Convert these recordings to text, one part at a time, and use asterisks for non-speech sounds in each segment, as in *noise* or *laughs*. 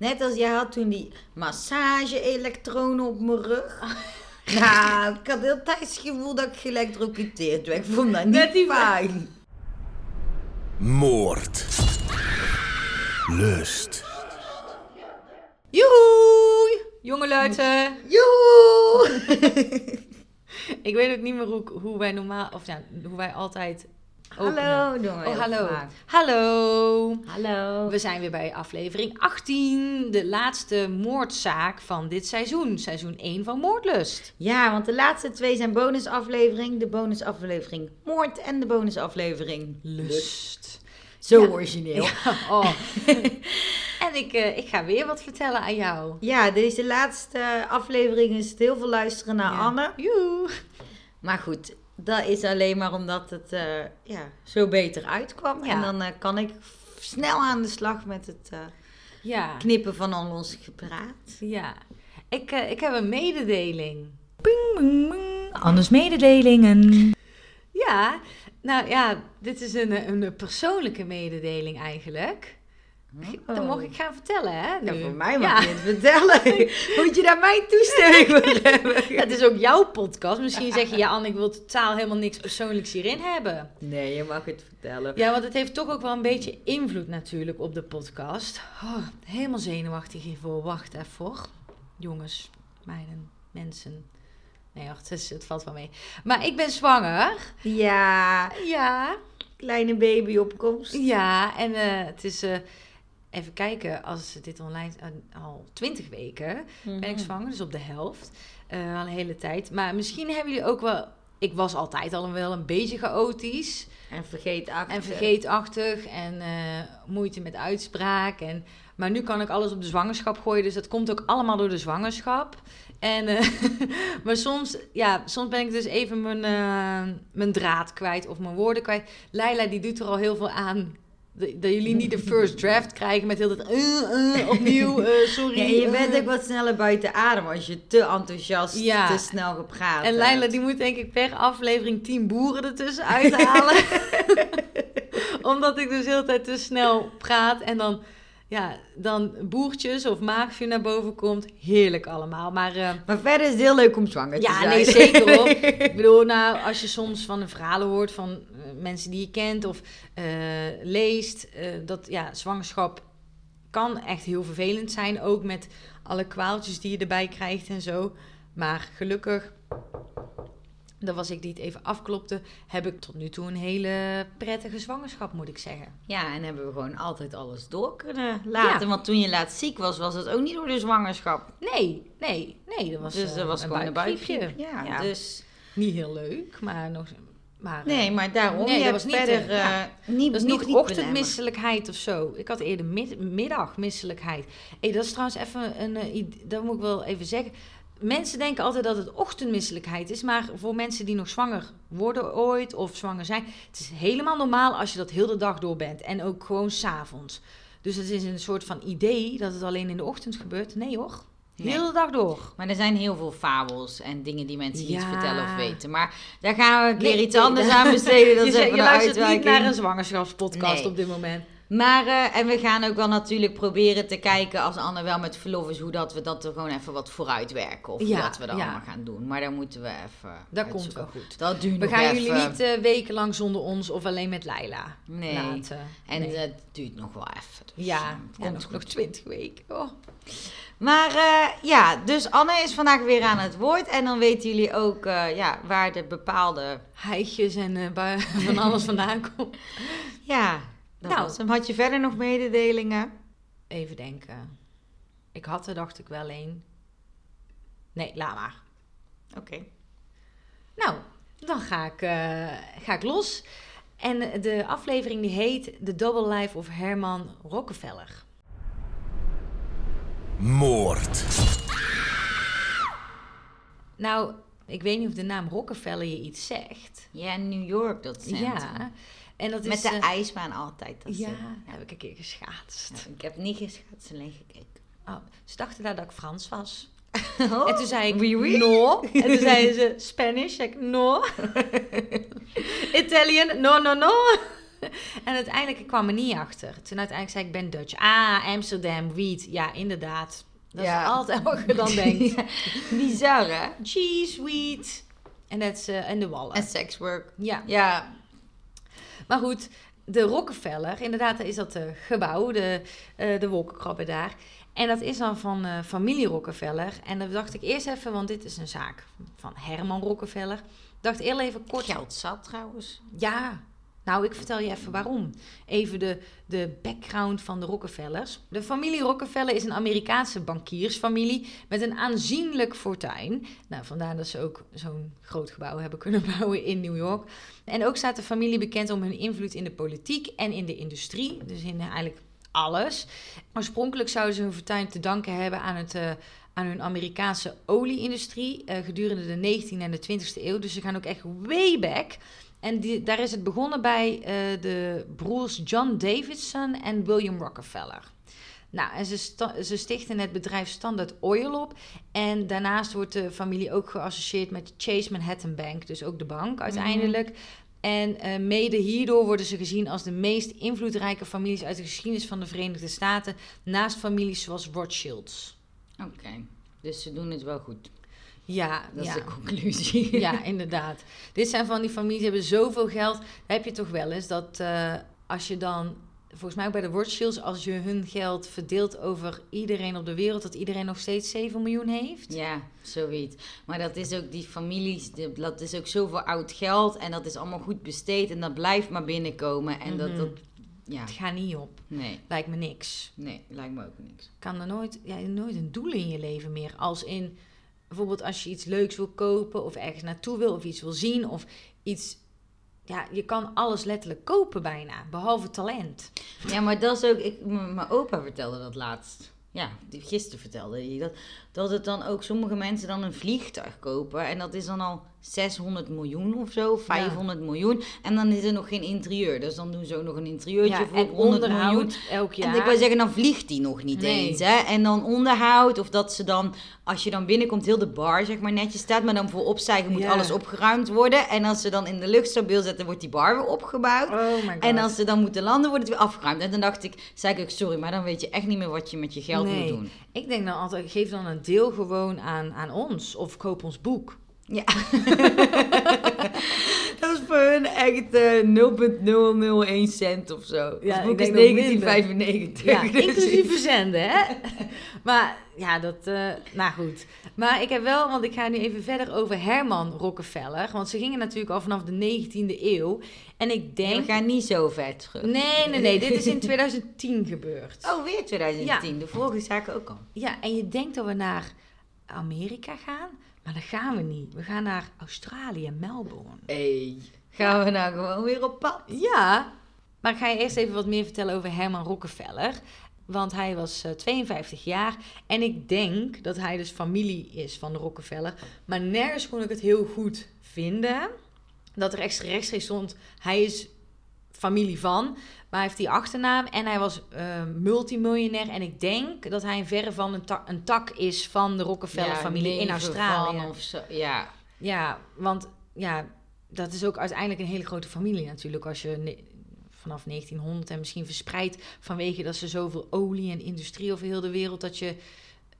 Net als jij had toen die massage-elektronen op mijn rug. *laughs* Nou, ik had heel tijd het gevoel dat ik geëlectrocuteerd werd. Ik vond dat niet Net die- fijn. Moord. Lust. Joehoe! Jonge luiten. Joehoe! *laughs* Ik weet ook niet meer hoe, hoe wij normaal, of ja, hoe wij altijd. Hallo, doen we Oh, hallo. vaak. Hallo. Hallo. We zijn weer bij aflevering 18, de laatste moordzaak van dit seizoen. Seizoen 1 van Moordlust. Ja, want de laatste twee zijn bonusaflevering. De bonusaflevering Moord en de bonusaflevering Lust. Zo Ja. origineel. Ja. Oh. *laughs* en ik, eh, ik ga weer wat vertellen aan jou. deze laatste aflevering is het heel veel luisteren naar Ja. Anne. Joe. Maar goed, dat is alleen maar omdat het eh, ja, zo beter uitkwam. Ja. En dan eh, kan ik snel aan de slag met het eh, Ja. knippen van al ons gepraat. Ja. Ik, ik heb een mededeling. Ping, ping, ping. Anders mededelingen. Ja, nou ja, dit is een, een persoonlijke mededeling eigenlijk. Dat mocht ik gaan vertellen, hè? Ja, voor mij mag Ja. je het vertellen. *laughs* Moet je daar mijn toestemming voor *laughs* hebben? Het is ook jouw podcast. Misschien zeg je, ja, Anne, ik wil totaal helemaal niks persoonlijks hierin hebben. Nee, je mag het vertellen. Ja, want het heeft toch ook wel een beetje invloed natuurlijk op de podcast. Oh, helemaal zenuwachtig hiervoor. Wacht even hoor. Jongens, meiden, mensen. Nee, wacht, het, is- het valt wel mee. Maar ik ben zwanger. Ja, Ja. kleine babyopkomst. Ja, en eh, het is... eh, even kijken, als dit online... eh, al 20 weken ben ik zwanger, dus op de helft. eh, al een hele tijd. Maar misschien hebben jullie ook wel... Ik was altijd al wel een beetje chaotisch. En vergeet achter. En vergeetachtig en eh, moeite met uitspraak. En, maar nu kan ik alles op de zwangerschap gooien. Dus dat komt ook allemaal door de zwangerschap. En, *laughs* maar soms, ja, soms ben ik dus even mijn, mijn draad kwijt of mijn woorden kwijt. Leila die doet er al heel veel aan. Dat jullie niet de first draft krijgen met heel dat eh, eh, opnieuw, eh, sorry. Ja, je bent ook wat sneller buiten adem als je te enthousiast, Ja. te snel gepraat En Leila die moet denk ik per aflevering 10 boeren ertussen uithalen. *laughs* *laughs* Omdat ik dus de hele tijd te snel praat en dan, ja, dan boertjes of maagje naar boven komt. Heerlijk allemaal. Maar eh, Maar verder is het heel leuk om zwanger te ja, zijn. nee, zeker hoor. *laughs* Ik bedoel, nou, als je soms van de verhalen hoort van eh, mensen die je kent of eh, leest, dat ja, zwangerschap kan echt heel vervelend zijn. Ook met alle kwaaltjes die je erbij krijgt en zo. Maar gelukkig, dat was ik die het even afklopte, heb ik tot nu toe een hele prettige zwangerschap, moet ik zeggen. Ja, en hebben we gewoon altijd alles door kunnen laten. Ja. Want toen je laatst ziek was, was het ook niet door de zwangerschap. Nee, nee, nee, dat was, dus eh, dat was gewoon een buikgriep. Ja, Ja, dus... niet heel leuk, maar nog... Maar, eh, Nee, maar daarom, Nee, je was niet, verder eh, eh, ja. niet, Dat is niet niet ochtendmisselijkheid of zo. Ik had eerder mid- middagmisselijkheid. Hey, dat is trouwens even een... eh, ide- dat moet ik wel even zeggen. Mensen denken altijd dat het ochtendmisselijkheid is. Maar voor mensen die nog zwanger worden ooit of zwanger zijn... Het is helemaal normaal als je dat heel de dag door bent. En ook gewoon s'avonds. Dus het is een soort van idee dat het alleen in de ochtend gebeurt. Nee hoor. Nee. Heel de dag door. Maar er zijn heel veel fabels en dingen die mensen niet vertellen of weten. Maar daar gaan we een keer Nee, iets anders aan besteden. Dat *laughs* je je luistert niet naar een zwangerschapspodcast Nee. op dit moment. Maar, eh, en we gaan ook wel natuurlijk proberen te kijken, als Anne wel met verlof is, hoe dat we dat er gewoon even wat vooruit werken. Of Ja, dat we dat ja. allemaal gaan doen. Maar daar moeten we even Dat komt wel goed. Dat duurt We nog gaan even. jullie niet eh, wekenlang zonder ons of alleen met Laila Nee. laten. En Nee. het duurt nog wel even. Dus, ja, eh, komt nog, goed. nog 20 weken. Oh. Maar ja, dus Anne is vandaag weer aan het woord. En dan weten jullie ook ja, waar de bepaalde... Heitjes en waar *laughs* van alles vandaan komt. Ja, dat Nou. was hem. Had je verder nog mededelingen? Even denken. Ik had er dacht ik wel een. Nee, laat maar. Oké. Nou, dan ga ik, eh, ga ik los. En de aflevering die heet The Double Life of Herman Rockefeller. Moord. Nou, ik weet niet of de naam Rockefeller je iets zegt. Ja, New York, dat centrum. Ja, en dat is... Met de eh, ijsbaan altijd. Dat ja, ze- heb ik een keer geschaatst. Ja, ik heb niet geschaatst, alleen gekeken. Oh, ze dachten daar dat ik Frans was. *laughs* Oh, En toen zei ik, oui, oui. no. En toen zeiden ze, *laughs* Spanish. Zei ik, no. Italian, no, no, no. en uiteindelijk kwam er niet achter. Toen uiteindelijk zei ik, ik ben Dutch. Ah, Amsterdam, weed. Ja, inderdaad. Dat Ja. is altijd wat je dan *laughs* denkt. Ja, Bizar, hè? Cheese, weed. En dat is eh, en de wallen. En sekswork. Ja, Ja, maar goed. De Rockefeller, inderdaad, is dat eh, gebouw, de, eh de wolkenkrabben daar. En dat is dan van eh, familie Rockefeller. En dat dacht ik eerst even, want dit is een zaak van Herman Rockefeller. Dacht eerst even kort geld zat trouwens. Ja, nou, ik vertel je even waarom. Even de, de background van de Rockefellers. De familie Rockefeller is een Amerikaanse bankiersfamilie met een aanzienlijk fortuin. Nou, vandaar dat ze ook zo'n groot gebouw hebben kunnen *laughs* bouwen in New York. En ook staat de familie bekend om hun invloed in de politiek en in de industrie. Dus in eigenlijk alles. Oorspronkelijk zouden ze hun fortuin te danken hebben aan het... eh, aan hun Amerikaanse olieindustrie eh, gedurende de 19e en de 20e eeuw. Dus ze gaan ook echt way back. En die, daar is het begonnen bij eh, de broers John Davidson en William Rockefeller. Nou, en ze, sta- ze stichten het bedrijf Standard Oil op. En daarnaast wordt de familie ook geassocieerd met de Chase Manhattan Bank, dus ook de bank uiteindelijk. En eh, mede hierdoor worden ze gezien als de meest invloedrijke families uit de geschiedenis van de Verenigde Staten, naast families zoals Rothschilds. Oké, dus ze doen het wel goed. Ja, Dat ja. is de conclusie. *laughs* Ja, inderdaad. Dit zijn van die families die hebben zoveel geld. Heb je toch wel eens dat eh, als je dan, volgens mij ook bij de Rothschilds, als je hun geld verdeelt over iedereen op de wereld, dat iedereen nog steeds 7 miljoen heeft? Ja, zoiets. Maar dat is ook die families, dat is ook zoveel oud geld en dat is allemaal goed besteed en dat blijft maar binnenkomen. En dat, Mhm. dat, ja, Het gaat niet op. nee, Lijkt me niks. nee, lijkt me ook niks. Kan er nooit, ja, nooit een doel in je leven meer. Als in, bijvoorbeeld als je iets leuks wil kopen of ergens naartoe wil of iets wil zien of iets... Ja, je kan alles letterlijk kopen bijna, behalve talent. Ja, maar dat is ook, ik, mijn opa vertelde dat laatst. Ja, die- gisteren vertelde hij dat. Dat het dan ook sommige mensen dan een vliegtuig kopen. En dat is dan al 600 miljoen of zo, 500 miljoen. En dan is er nog geen interieur. Dus dan doen ze ook nog een interieurtje Ja, voor en 100 miljoen. elk jaar. En ik wil zeggen, dan vliegt die nog niet Nee. eens. Hè? En dan onderhoud, of dat ze dan, als je dan binnenkomt, heel de bar zeg maar netjes staat. Maar dan voor opstijgen moet Ja. alles opgeruimd worden. En als ze dan in de lucht stabiel zetten, wordt die bar weer opgebouwd. Oh my god. En als ze dan moeten landen, wordt het weer afgeruimd. En dan dacht ik, zei ik ook, sorry, maar dan weet je echt niet meer wat je met je geld Nee. moet doen. Ik denk dan altijd, geef dan een deel gewoon aan, aan ons. Of koop ons boek. Ja. *laughs* voor hun echt eh 0,001 cent of zo. Ja, het boek ik denk nog 1995. Ja, *laughs* Dus- inclusief verzenden, hè? *laughs* Maar ja, dat... eh, nou goed. Maar ik heb wel, want ik ga nu even verder over Herman Rockefeller. Want ze gingen natuurlijk al vanaf de 19e eeuw. En ik We denk... gaan niet zo ver terug. Nee, nee, nee. Dit is in *laughs* 2010 gebeurd. Oh, weer 2010. De vorige zaken ook al. Ja, en je denkt dat we naar Amerika gaan. Maar dat gaan we niet. We gaan naar Australië, Melbourne. Hey. Gaan we nou gewoon weer op pad? Ja, maar ik ga je eerst even wat meer vertellen over Herman Rockefeller. Want hij was eh, 52 jaar en ik denk dat hij dus familie is van de Rockefeller. Maar nergens kon ik het heel goed vinden dat er echt rechtstreeks stond, hij is familie van. Maar hij heeft die achternaam en hij was eh, multimiljonair. En ik denk dat hij in verre van een, ta- een tak is van de Rockefeller-familie in Australië. Of zo. Ja. Ja, want ja, dat is ook uiteindelijk een hele grote familie natuurlijk. Als je vanaf 1900 en misschien verspreid vanwege dat ze zoveel olie en industrie over heel de wereld, dat je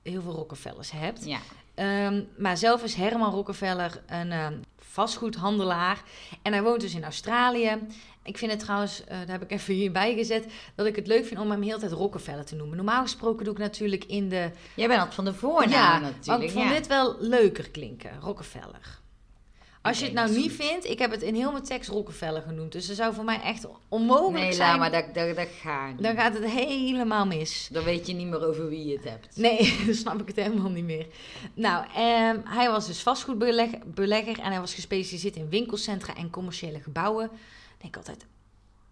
heel veel Rockefellers hebt. ja. Ehm, maar zelf is Herman Rockefeller een ehm, vastgoedhandelaar en hij woont dus in Australië. Ik vind het trouwens, eh, daar heb ik even hierbij gezet, dat ik het leuk vind om hem heel tijd Rockefeller te noemen. Normaal gesproken doe ik natuurlijk in de... Jij bent altijd van de voornaam ja, maar natuurlijk. ik vond ja. dit wel leuker klinken, Rockefeller. Als je het nou dat niet vindt, ik heb het in heel mijn tekst Rockefeller genoemd. Dus er zou voor mij echt onmogelijk Nee, zijn. laat maar, dat, dat, dat gaat niet. Dan gaat het helemaal mis. Dan weet je niet meer over wie je het hebt. Nee, *laughs* dan snap ik het helemaal niet meer. Nou, ehm, hij was dus vastgoedbelegger belegger en hij was gespecialiseerd in winkelcentra en commerciële gebouwen. Ik denk altijd,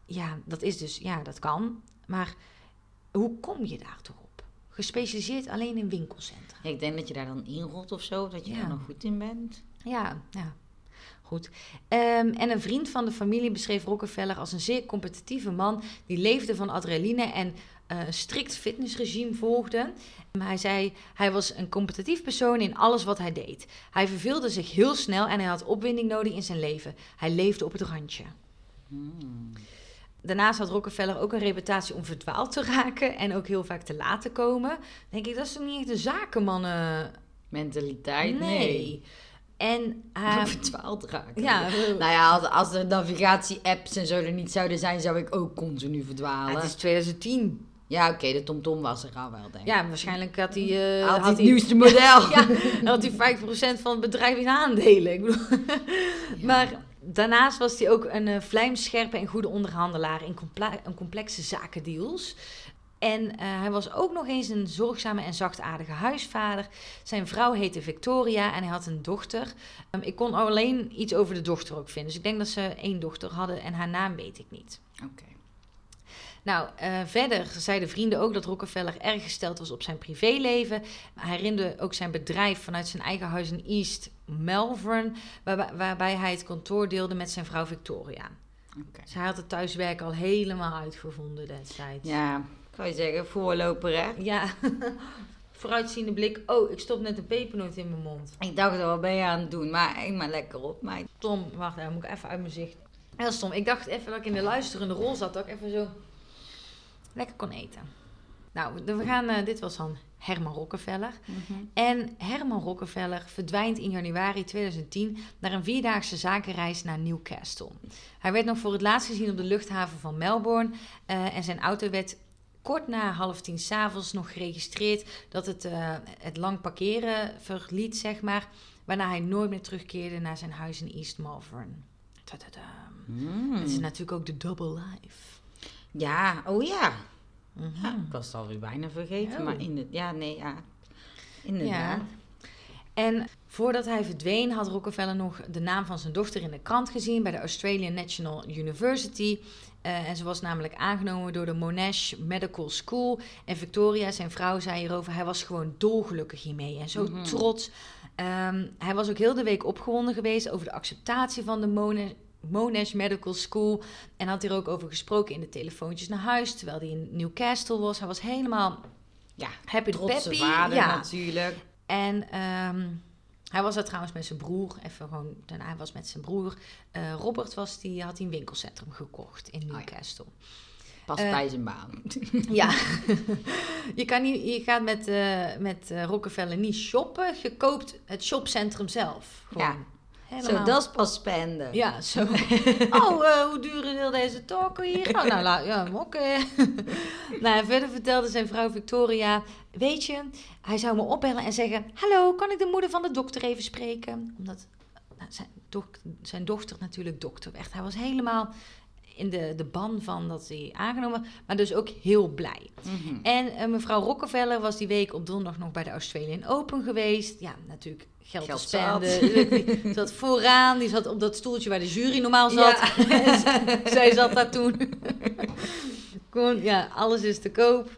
ja, dat is dus, ja, dat kan. Maar hoe kom je daar toch op? Gespecialiseerd alleen in winkelcentra. Ik denk dat je daar dan inrolt of zo, dat je Ja. daar nog goed in bent. Ja, ja. Goed. Ehm, en een vriend van de familie beschreef Rockefeller als een zeer competitieve man die leefde van adrenaline en eh, een strikt fitnessregime volgde. Maar hij zei, hij was een competitief persoon in alles wat hij deed. Hij verveelde zich heel snel en hij had opwinding nodig in zijn leven. Hij leefde op het randje. Hmm. daarnaast had Rockefeller ook een reputatie om verdwaald te raken en ook heel vaak te laat te komen. denk ik, dat is toch niet echt de zakenmannen... Mentaliteit? Nee. Nee. En Hij hij... verdwaald raken. Ja, Nou ja, als, als de navigatie-apps en zo er niet zouden zijn, zou ik ook continu verdwalen. het is 2010. Ja, oké, de TomTom was er al wel, denk ik. Ja, waarschijnlijk had hij... eh, had, had het nieuwste model. *laughs* Ja, had hij 5% van het bedrijf in aandelen. Ik bedoel, Maar daarnaast was hij ook een uh, vlijmscherpe en goede onderhandelaar in een complexe zakendeals. En uh, hij was ook nog eens een zorgzame en zachtaardige huisvader. Zijn vrouw heette Victoria en hij had een dochter. Um, ik kon alleen iets over de dochter ook vinden. Dus ik denk dat ze één dochter hadden en haar naam weet ik niet. Oké. Nou, uh, verder zeiden vrienden ook dat Rockefeller erg gesteld was op zijn privéleven. Hij herinnerde ook zijn bedrijf vanuit zijn eigen huis in East Melbourne, waarbij, waarbij hij het kantoor deelde met zijn vrouw Victoria. Okay. Dus hij had het thuiswerk al helemaal uitgevonden destijds. Ja, kan je zeggen, voorloper hè? Ja, *laughs* vooruitziende blik. Oh, ik stop net een pepernoot in mijn mond. Ik dacht, wat ben je aan het doen? Maar eet maar lekker op, meid. Tom, wacht, dan moet ik even uit mijn zicht. Heel stom. Ik dacht even dat ik in de luisterende rol zat, dat ik even zo lekker kon eten. Nou, we gaan, uh, dit was dan Herman Rockefeller. Mm -hmm. En Herman Rockefeller verdwijnt in januari 2010 naar een vierdaagse zakenreis naar Newcastle. Hij werd nog voor het laatst gezien op de luchthaven van Melbourne uh, en zijn auto werd kort na half tien s'avonds nog geregistreerd dat het uh, het lang parkeren verliet, zeg maar, waarna hij nooit meer terugkeerde naar zijn huis in East Malvern. Mm. Het is natuurlijk ook de double life. Ja, oh ja. Mm -hmm. ja ik was het alweer bijna vergeten, Oh. maar in het, ja, nee, ja. Inderdaad. En voordat hij verdween had Rockefeller nog de naam van zijn dochter in de krant gezien bij de Australian National University. Uh, en ze was namelijk aangenomen door de Monash Medical School. En Victoria, zijn vrouw, zei hierover: hij was gewoon dolgelukkig hiermee en zo Mhm. trots. Um, hij was ook heel de week opgewonden geweest over de acceptatie van de Monash. Medical School. En had hier ook over gesproken in de telefoontjes naar huis. Terwijl hij in Newcastle was. Hij was helemaal Ja, happy trotse vader Ja. natuurlijk. En ehm, hij was daar trouwens met zijn broer. Even gewoon, daarna hij was met zijn broer. Eh, Robert was die, had hij een winkelcentrum gekocht in ja. Newcastle. Past Eh, bij zijn baan. ja, *laughs* je, kan niet, je gaat met, eh, met Rockefeller niet shoppen. Je koopt het shopcentrum zelf. Gewoon. Ja. Zo, dat is pas spenden. Ja, zo. *laughs* Oh, eh, hoe duur is heel deze toko hier? Oh, nou, la- ja, oké. *laughs* nou, en verder vertelde zijn vrouw Victoria... Weet je, hij zou me opbellen en zeggen... Hallo, kan ik de moeder van de dokter even spreken? Omdat nou, zijn, dok- zijn dochter natuurlijk dokter werd. Hij was helemaal in de, de ban van dat hij aangenomen... maar dus ook heel blij. Mhm. En eh, mevrouw Rockefeller was die week op donderdag nog bij de Australian Open geweest. Ja, natuurlijk geld, Geld te spenden. *laughs* Zat vooraan, die zat op dat stoeltje waar de jury normaal zat. Ja. *laughs* Zij zat daar toen. *laughs* Gewoon, ja, alles is te koop.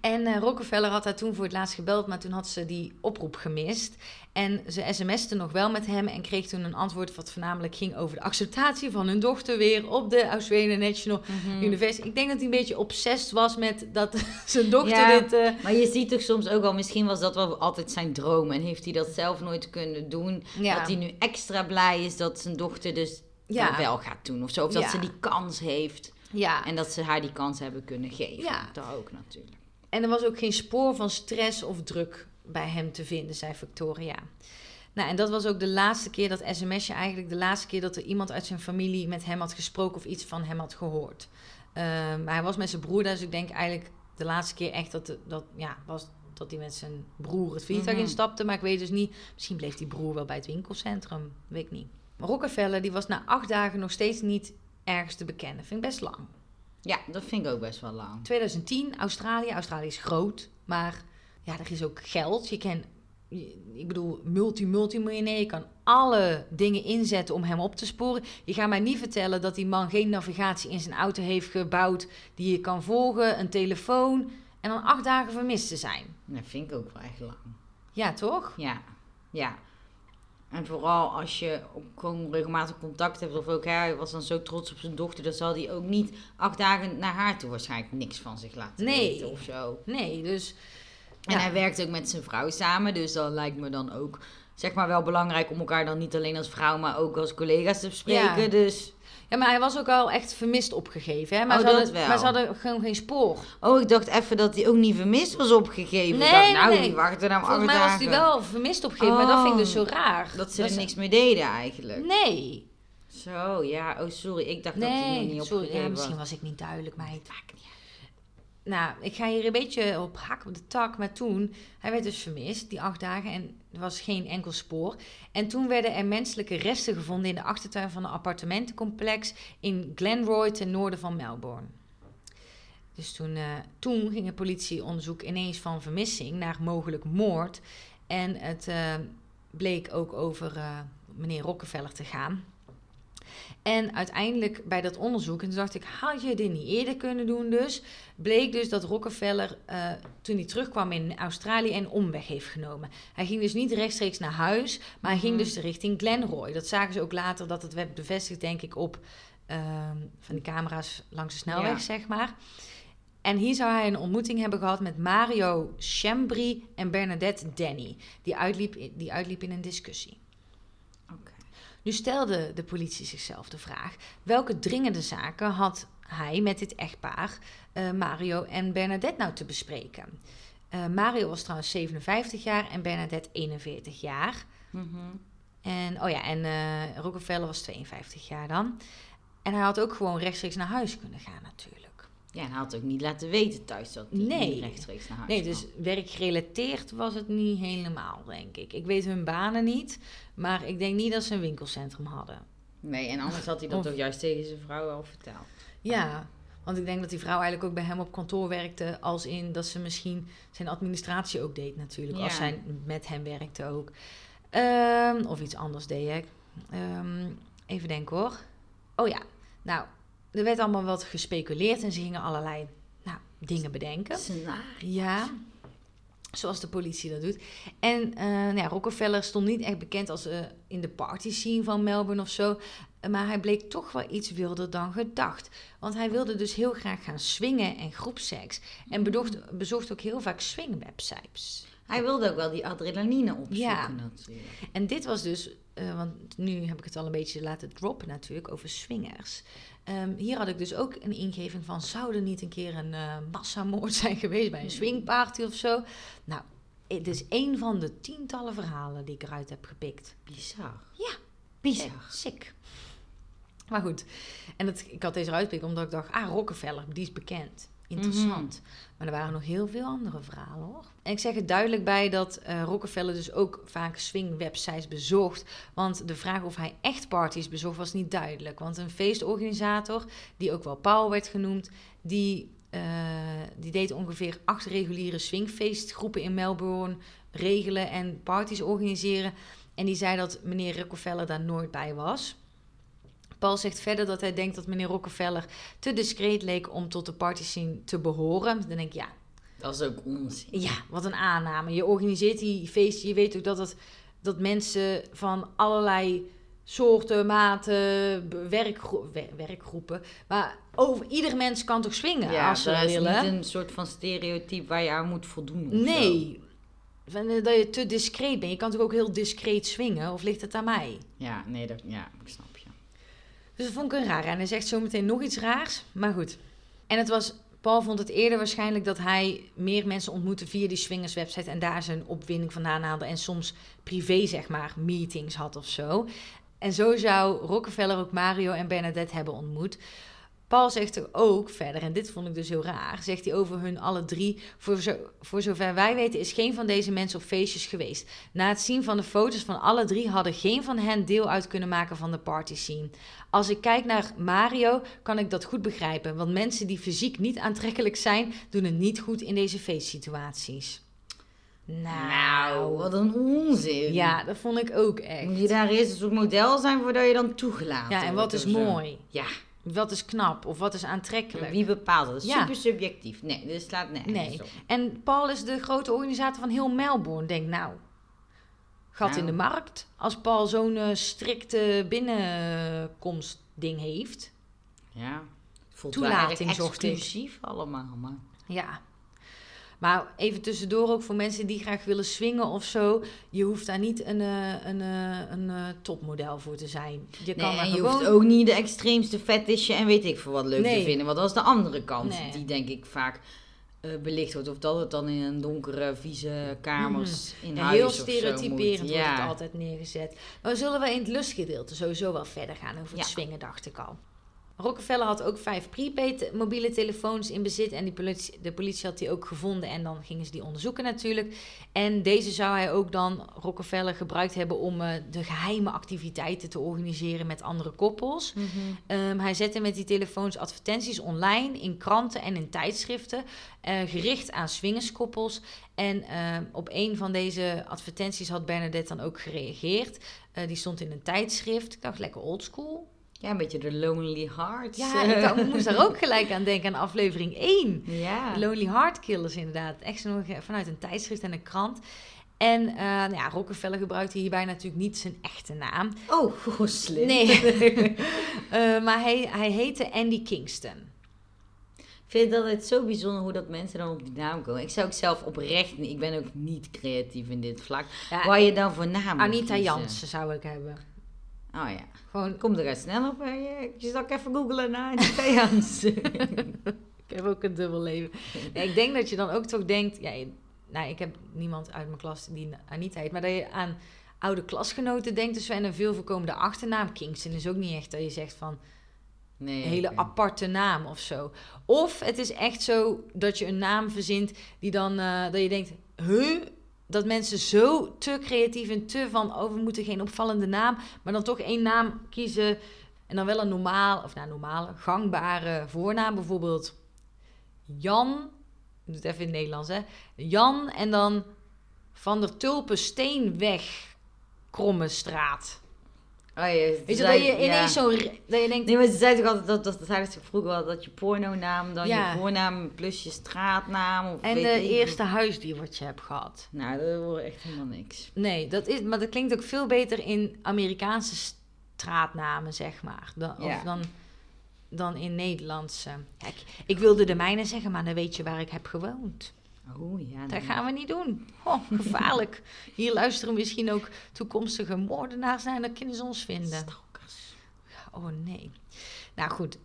En eh, Rockefeller had haar toen voor het laatst gebeld, maar toen had ze die oproep gemist. En ze sms'te nog wel met hem en kreeg toen een antwoord wat voornamelijk ging over de acceptatie van hun dochter weer op de Australian National Mhm. University. Ik denk dat hij een beetje obsessed was met dat *laughs* zijn dochter Ja. dit... eh, Maar je ziet toch soms ook wel, misschien was dat wel altijd zijn droom. En heeft hij dat zelf nooit kunnen doen. Ja. Dat hij nu extra blij is dat zijn dochter dus Ja. wel gaat doen. Of zo. Of dat ze die kans heeft. ja, En dat ze haar die kans hebben kunnen geven. Ja. Dat ook natuurlijk. En er was ook geen spoor van stress of druk bij hem te vinden, zei Victoria. Nou, en dat was ook de laatste keer, dat sms'je eigenlijk, de laatste keer dat er iemand uit zijn familie met hem had gesproken of iets van hem had gehoord. Ehm, maar hij was met zijn broer, dus ik denk eigenlijk de laatste keer echt dat, dat, ja, was dat hij met zijn broer het vliegtuig Mhm. instapte. Maar ik weet dus niet, misschien bleef die broer wel bij het winkelcentrum, weet ik niet. Maar Rockefeller, die was na acht dagen nog steeds niet ergens te bekennen. Vind ik best lang. Ja, dat vind ik ook best wel lang. 2010, Australië. Australië is groot, maar ja, er is ook geld. Je kan, ik bedoel, multi-multimiljonair. Je kan alle dingen inzetten om hem op te sporen. Je gaat mij niet vertellen dat die man geen navigatie in zijn auto heeft gebouwd die je kan volgen, een telefoon en dan acht dagen vermist te zijn. Dat vind ik ook wel echt lang. Ja, toch? Ja, ja. En vooral als je gewoon regelmatig contact hebt. Of ook hij was dan zo trots op zijn dochter. Dan zal hij ook niet acht dagen naar haar toe waarschijnlijk niks van zich laten Nee. weten of zo. Nee, dus En hij werkt ook met zijn vrouw samen. Dus dan lijkt me dan ook zeg maar wel belangrijk om elkaar dan niet alleen als vrouw, maar ook als collega's te bespreken. Ja. Dus, Ja, maar hij was ook al echt vermist opgegeven. Hè? Maar, Oh, ze dat hadden, wel. maar ze hadden gewoon geen spoor. oh, ik dacht even dat hij ook niet vermist was opgegeven. Nee, ik dacht, nou, nee. die wachten nou Volgens mij was hij dagen. wel vermist opgegeven, maar dat vind ik dus zo Oh. raar. Dat ze er niks mee deden eigenlijk. Nee. Zo, ja. Oh, sorry. Ik dacht dat hij nog niet sorry. opgegeven Ja, misschien was. was ik niet duidelijk, meid. Maakt niet uit. Nou, ik ga hier een beetje op hak op de tak, maar toen, hij werd dus vermist, die acht dagen, en er was geen enkel spoor. En toen werden er menselijke resten gevonden in de achtertuin van een appartementencomplex in Glenroy ten noorden van Melbourne. Dus toen, eh, toen ging het politieonderzoek ineens van vermissing naar mogelijk moord. En het eh, bleek ook over eh, meneer Rockefeller te gaan. En uiteindelijk bij dat onderzoek, en toen dacht ik, had je dit niet eerder kunnen doen dus? Bleek dus dat Rockefeller, eh, toen hij terugkwam in Australië, een omweg heeft genomen. Hij ging dus niet rechtstreeks naar huis, maar hij ging Mhm. dus richting Glenroy. Dat zagen ze ook later, dat het werd bevestigd, denk ik, op ehm, van die camera's langs de snelweg, Ja. zeg maar. En hier zou hij een ontmoeting hebben gehad met Mario Chambry en Bernadette Denny. Die uitliep, die uitliep in een discussie. Nu stelde de politie zichzelf de vraag: welke dringende zaken had hij met dit echtpaar, eh, Mario en Bernadette, nou te bespreken? Eh, Mario was trouwens 57 jaar en Bernadette 41 jaar. Mhm. En, oh ja, en eh, Rockefeller was 52 jaar dan. En hij had ook gewoon rechtstreeks naar huis kunnen gaan, natuurlijk. Ja, en hij had ook niet laten weten thuis dat hij Nee. niet rechtstreeks naar huis Nee, kwam. dus werkgerelateerd was het niet helemaal, denk ik. Ik weet hun banen niet, maar ik denk niet dat ze een winkelcentrum hadden. Nee, en anders had hij dat Of- toch juist tegen zijn vrouw al verteld. Ja, want ik denk dat die vrouw eigenlijk ook bij hem op kantoor werkte, als in dat ze misschien zijn administratie ook deed natuurlijk, als zij met hem werkte ook. Ehm, of iets anders deed ik. Ehm, even denken hoor. Oh ja, nou, er werd allemaal wat gespeculeerd en ze gingen allerlei nou, dingen bedenken. Ja, zoals de politie dat doet. En eh, nou ja, Rockefeller stond niet echt bekend als eh, in de party scene van Melbourne of zo. Eh, Maar hij bleek toch wel iets wilder dan gedacht. Want hij wilde dus heel graag gaan swingen en groepseks. En bedocht, bezocht ook heel vaak swingwebsites. Hij wilde ook wel die adrenaline opzoeken Ja. natuurlijk. En dit was dus, want nu heb ik het al een beetje laten droppen natuurlijk, over swingers. Ehm, hier had ik dus ook een ingeving van, zou er niet een keer een eh, massamoord zijn geweest bij een swingparty of zo? Nou, het is één van de tientallen verhalen die ik eruit heb gepikt. Bizar. Ja. Bizar. Eh, sick. Maar goed, en ik had deze eruit omdat ik dacht, ah, Rockefeller, die is bekend. Interessant. Maar er waren nog heel veel andere verhalen hoor. En ik zeg er duidelijk bij dat eh, Rockefeller dus ook vaak swing-websites bezocht. Want de vraag of hij echt parties bezocht was niet duidelijk. Want een feestorganisator, die ook wel Paul werd genoemd, die, eh, die deed ongeveer acht reguliere swingfeestgroepen in Melbourne regelen en parties organiseren. En die zei dat meneer Rockefeller daar nooit bij was. Paul zegt verder dat hij denkt dat meneer Rockefeller te discreet leek om tot de party scene te behoren. Dan denk ik, ja, Dat is ook onzin. ja, wat een aanname. Je organiseert die feesten. Je weet ook dat, het, dat mensen van allerlei soorten, maten, werkgro- werkgroepen. Maar over, ieder mens kan toch swingen Ja, als ze dat is willen. niet een soort van stereotype waar je aan moet voldoen. Nee. Eh, Dat je te discreet bent. Je kan toch ook heel discreet swingen? Of ligt het aan mij? Ja, nee, dat, ja, ik snap. Dus dat vond ik een raar. En hij zegt zo meteen nog iets raars. Maar goed. En het was... Paul vond het eerder waarschijnlijk dat hij meer mensen ontmoette via die swingers website en daar zijn opwinding vandaan haalde en soms privé zeg maar meetings had of zo. En zo zou Rockefeller ook Mario en Bernadette hebben ontmoet. Paul zegt er ook verder, en dit vond ik dus heel raar, zegt hij over hun alle drie. Voor, zo, voor zover wij weten is geen van deze mensen op feestjes geweest. Na het zien van de foto's van alle drie hadden geen van hen deel uit kunnen maken van de party scene. Als ik kijk naar Mario, kan ik dat goed begrijpen. Want mensen die fysiek niet aantrekkelijk zijn, doen het niet goed in deze feestsituaties. Nou, wat een onzin. Ja, dat vond ik ook echt. Moet je daar eerst een soort model zijn voordat je dan toegelaten Ja, en wat is mooi? Ja, Wat is knap? Of wat is aantrekkelijk? wie bepaalt dat? Ja. super subjectief. Nee, dit slaat nergens Nee. op. En Paul is de grote organisator van heel Melbourne. Denk nou, gat Nou. in de markt. Als Paul zo'n eh, strikte binnenkomstding heeft. Ja, voelt Toelating wel exclusief allemaal, maar... Ja. Maar even tussendoor ook voor mensen die graag willen swingen of zo. Je hoeft daar niet een, eh, een, eh, een, eh, topmodel voor te zijn. Je kan Nee, en je gewoon... hoeft ook niet de extreemste fetishje en weet ik veel wat leuk Nee. te vinden. Want dat is de andere kant Nee. die denk ik vaak belicht wordt. Of dat het dan in een donkere, vieze kamers in Mhm. Ja, huis heel stereotyperend wordt Ja. het altijd neergezet. Maar zullen we in het lustgedeelte sowieso wel verder gaan over het swingen, dacht ik al. Rockefeller had ook vijf prepaid mobiele telefoons in bezit. En die politie, de politie had die ook gevonden. En dan gingen ze die onderzoeken natuurlijk. En deze zou hij ook dan, Rockefeller, gebruikt hebben om eh, de geheime activiteiten te organiseren met andere koppels. Mhm. Ehm, hij zette met die telefoons advertenties online in kranten en in tijdschriften, eh, gericht aan swingerskoppels. En ehm, op een van deze advertenties had Bernadette dan ook gereageerd. Eh, die stond in een tijdschrift. Ik dacht, lekker oldschool. Ja, een beetje de Lonely Hearts. Ja, ik dacht, ik moest daar ook *laughs* gelijk aan denken, aan aflevering 1. ja. Lonely Heart Killers inderdaad. Echt zo nog, eh, vanuit een tijdschrift en een krant. En eh, nou ja, Rockefeller gebruikte hierbij natuurlijk niet zijn echte naam. Oh, slim. Nee, *laughs* *laughs* Eh, maar hij, hij heette Andy Kingston. Ik vind het altijd zo bijzonder hoe dat mensen dan op die naam komen. Ik zou ook zelf oprecht. Ik ben ook niet creatief in dit vlak. Ja, Waar je dan voor naam Anita. Jansen zou ik hebben. Oh ja. Gewoon, Kom er snel op. hè. Je zal ik even googlen naar *laughs* Jansen. ik heb ook een dubbel leven. Ja, ik denk dat je dan ook toch denkt... Ja, nou, ik heb niemand uit mijn klas die Anita heet. Maar dat je aan oude klasgenoten denkt. Dus en een veel voorkomende achternaam. Kingston is ook niet echt dat je zegt van... Nee. Een hele aparte naam of zo. Of het is echt zo dat je een naam verzint die dan... eh, dat je denkt, huh? Dat mensen zo te creatief en te van... Oh, we moeten geen opvallende naam. Maar dan toch één naam kiezen... En dan wel een normaal, of nou normale, gangbare voornaam. Bijvoorbeeld Jan. Ik doe het even in het Nederlands, hè. Jan en dan Van der Tulpen Steenweg Kromme Straat. Oh, Weet je, dat je ineens zo... Dat je denkt, Nee, maar ze zeiden toch altijd dat, dat, dat zeiden ze vroeger wel dat je pornonaam, dan Ja. je voornaam plus je straatnaam. Of En weet de ik- eerste huisdier wat je hebt gehad. Nou, dat wordt echt helemaal niks. Nee, dat is, maar dat klinkt ook veel beter in Amerikaanse straatnamen, zeg maar. Dan, Ja. Of dan, dan in Nederlandse. Ja, ik, ik wilde de mijne zeggen, maar dan weet je waar ik heb gewoond. Oh ja. Dat gaan we niet doen. Oh, *laughs* gevaarlijk. Hier luisteren misschien ook toekomstige moordenaars naar en dan kunnen ze ons vinden. Stalkers. Oh nee. Nou goed.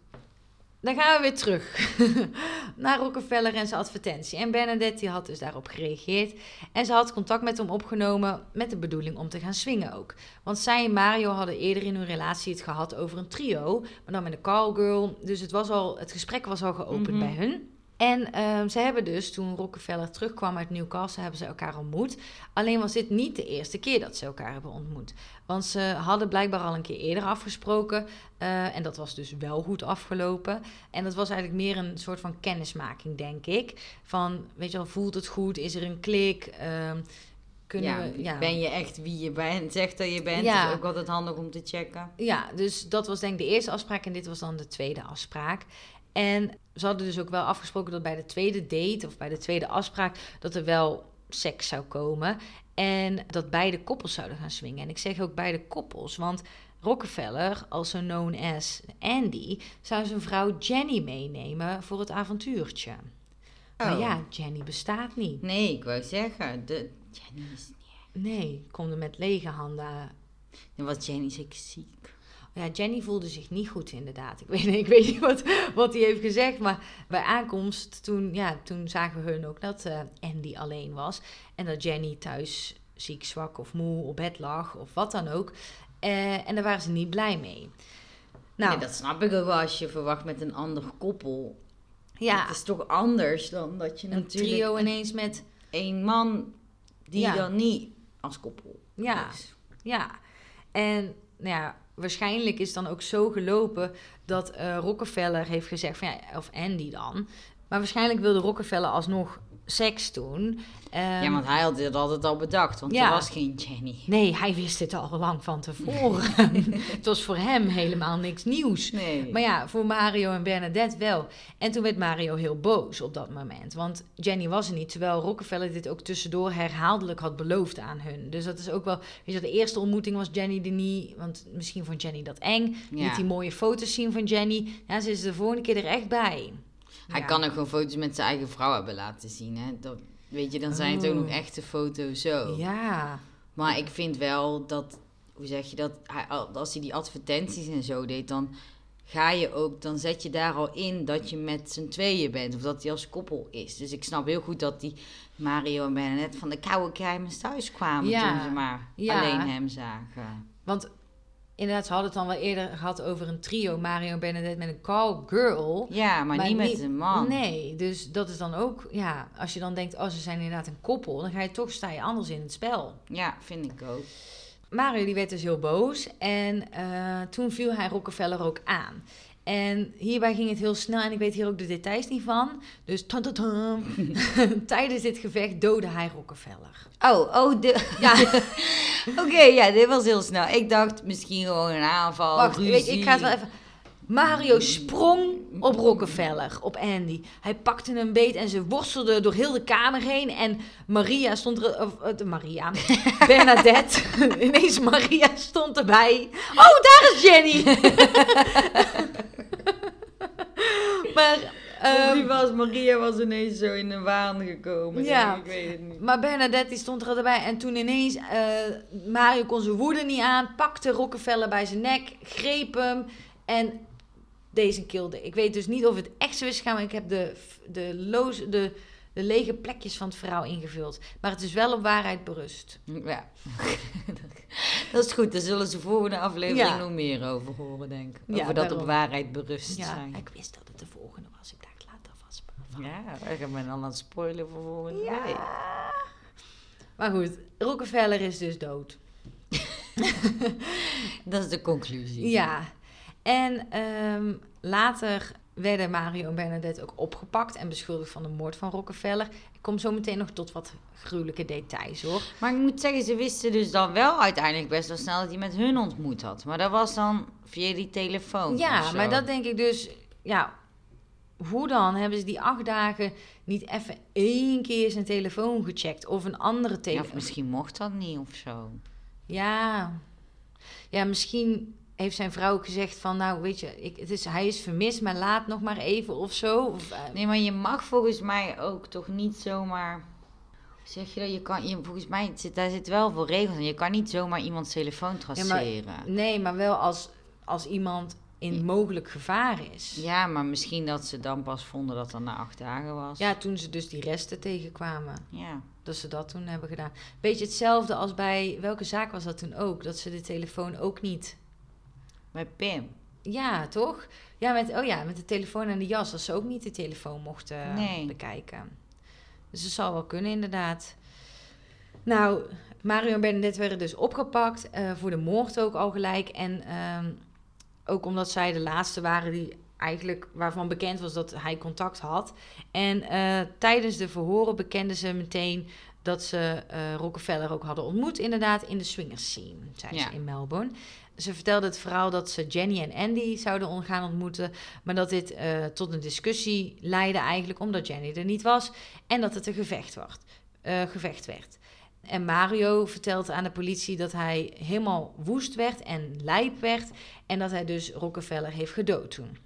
Dan gaan we weer terug *laughs* naar Rockefeller en zijn advertentie. En Bernadette die had dus daarop gereageerd. En ze had contact met hem opgenomen met de bedoeling om te gaan swingen ook. Want zij en Mario hadden eerder in hun relatie het gehad over een trio. Maar dan met een callgirl. Dus het, was al, het gesprek was al geopend Mhm. bij hun. En ehm, ze hebben dus, toen Rockefeller terugkwam uit Newcastle, hebben ze elkaar ontmoet. Alleen was dit niet de eerste keer dat ze elkaar hebben ontmoet. Want ze hadden blijkbaar al een keer eerder afgesproken. eh, en dat was dus wel goed afgelopen. En dat was eigenlijk meer een soort van kennismaking, denk ik. Van, weet je wel, voelt het goed? Is er een klik? Kunnen ja, we, ja. Ben je echt wie je bent, zegt dat je bent. Ja. is ook altijd handig om te checken. Ja, dus dat was denk ik de eerste afspraak en dit was dan de tweede afspraak. En ze hadden dus ook wel afgesproken dat bij de tweede date of bij de tweede afspraak dat er wel seks zou komen. En dat beide koppels zouden gaan swingen. En ik zeg ook beide koppels, want Rockefeller, also known as Andy, zou zijn vrouw Jenny meenemen voor het avontuurtje. Maar Oh. ja, Jenny bestaat niet. Nee, ik wou zeggen, de, Jenny is niet... Nee, komt er met lege handen Dan was Jenny zeker ziek. Ja, Jenny voelde zich niet goed inderdaad. Ik *laughs* weet, ik weet niet wat, wat hij heeft gezegd, maar bij aankomst toen, ja, toen zagen hun ook dat eh, Andy alleen was. En dat Jenny thuis ziek, zwak of moe op bed lag of wat dan ook. Eh, en daar waren ze niet blij mee. Nou, Nee, dat snap ik ook wel als je verwacht met een ander koppel. ja, Het is toch anders dan dat je een natuurlijk trio een, ineens met, één man die Ja. dan niet als koppel Ja. is. ja. En nou ja, waarschijnlijk is dan ook zo gelopen dat eh, Rockefeller heeft gezegd van ja, of Andy dan. Maar waarschijnlijk wilde Rockefeller alsnog seks doen. Ehm, ja, want hij had dit altijd al bedacht, want Ja. er was geen Jenny. Nee, hij wist het al lang van tevoren. *laughs* het was voor hem helemaal niks nieuws. Nee. Maar ja, voor Mario en Bernadette wel. En toen werd Mario heel boos op dat moment. Want Jenny was er niet. Terwijl Rockefeller dit ook tussendoor herhaaldelijk had beloofd aan hun. Dus dat is ook wel... Weet je, de eerste ontmoeting was Jenny er niet. Want misschien vond Jenny dat eng. Ja. Niet die mooie foto's zien van Jenny. Ja, ze is de volgende keer er echt bij. Hij kan ook gewoon foto's met zijn eigen vrouw hebben laten zien. Hè? Dat, weet je, dan zijn het ook Oh. nog echte foto's zo. Ja. Maar ik vind wel dat, hoe zeg je dat, hij, als hij die advertenties en zo deed, dan ga je ook, dan zet je daar al in dat je met z'n tweeën bent. Of dat hij als koppel is. Dus ik snap heel goed dat die Mario en Bernadette van de koude keimers thuis kwamen Ja. toen ze maar Ja. alleen hem zagen. Want inderdaad, ze hadden het dan wel eerder gehad over een trio. Mario en Bernadette met een call girl. Ja, maar, niet met een man. Nee, dus dat is dan ook... Ja, als je dan denkt, oh, ze zijn inderdaad een koppel... dan ga je toch, sta je anders in het spel. Ja, vind ik ook. Mario die werd dus heel boos en eh, toen viel hij Rockefeller ook aan. En hierbij ging het heel snel en ik weet hier ook de details niet van. Dus *laughs* tijdens dit gevecht doodde hij Rockefeller. Oh, oh, de... *laughs* Ja, Oké, ja, dit was heel snel. Ik dacht misschien gewoon een aanval, wacht, ruzie. weet ik ga het wel even... Mario sprong op Rockefeller, op Andy. Hij pakte hem beet en ze worstelden door heel de kamer heen. En Maria stond er... Of, eh, Maria. *laughs* Bernadette. *laughs* Ineens Maria stond erbij. Oh, daar is Jenny! *laughs* maar... Die ehm, was, Maria was ineens zo in de waan gekomen. Ja. Ik weet het niet. maar Bernadette die stond er erbij en toen ineens eh, Mario kon zijn woede niet aan, pakte Rockefeller bij zijn nek, greep hem en deze kilde. Ik weet dus niet of het echt zo is gegaan, maar ik heb de, de, loze, de, de lege plekjes van het verhaal ingevuld. Maar het is wel op waarheid berust. Ja. *laughs* dat is goed, daar zullen ze volgende aflevering Ja. nog meer over horen, denk ik. Ja, over dat daarom. op waarheid berust Ja, zijn. ik wist dat het de volgende was. Ik dacht, laat er vast. Ja, ik ben dan aan het spoilen voor volgende week. Ja. Maar goed, Rockefeller is dus dood. *laughs* Dat is de conclusie. Ja, en ehm, later werden Mario en Bernadette ook opgepakt en beschuldigd van de moord van Rockefeller. Ik kom zo meteen nog tot wat gruwelijke details hoor. Maar ik moet zeggen, ze wisten dus dan wel uiteindelijk best wel snel dat hij met hun ontmoet had. Maar dat was dan via die telefoon. of Ja, maar dat denk ik dus, ja, hoe dan? Hebben ze die acht dagen niet even één keer zijn telefoon gecheckt of een andere Ja, telefoon? of misschien mocht dat niet of zo. Ja. Ja, misschien heeft zijn vrouw gezegd van, nou weet je, ik, het is, hij is vermist, maar laat nog maar even of zo. Of, eh, Nee, maar je mag volgens mij ook toch niet zomaar. Zeg je dat? Je kan, je, volgens mij zit daar zit wel veel regels in. Je kan niet zomaar iemands telefoon traceren. Nee, maar wel als, als iemand in mogelijk gevaar is. Ja, maar misschien dat ze dan pas vonden dat het na acht dagen was. Ja, toen ze dus die resten tegenkwamen. Ja. Dat ze dat toen hebben gedaan. Beetje hetzelfde als bij, welke zaak was dat toen ook? Dat ze de telefoon ook niet... Bij Pim. Ja, toch? Ja, met, oh ja, met de telefoon en de jas. Dat ze ook niet de telefoon mochten Nee. bekijken. Dus dat zal wel kunnen, inderdaad. Nou, Mario en Bernadette werden dus opgepakt. eh, voor de moord ook al gelijk. En ehm, ook omdat zij de laatste waren die eigenlijk waarvan bekend was dat hij contact had. En eh, tijdens de verhoren bekenden ze meteen dat ze eh, Rockefeller ook hadden ontmoet, inderdaad, in de swingers scene, zei Ja. ze in Melbourne. Ze vertelde het verhaal dat ze Jenny en Andy zouden gaan ontmoeten, maar dat dit eh, tot een discussie leidde eigenlijk omdat Jenny er niet was en dat het een gevecht, werd, eh, gevecht werd. En Mario vertelt aan de politie dat hij helemaal woest werd en lijp werd en dat hij dus Rockefeller heeft gedood toen.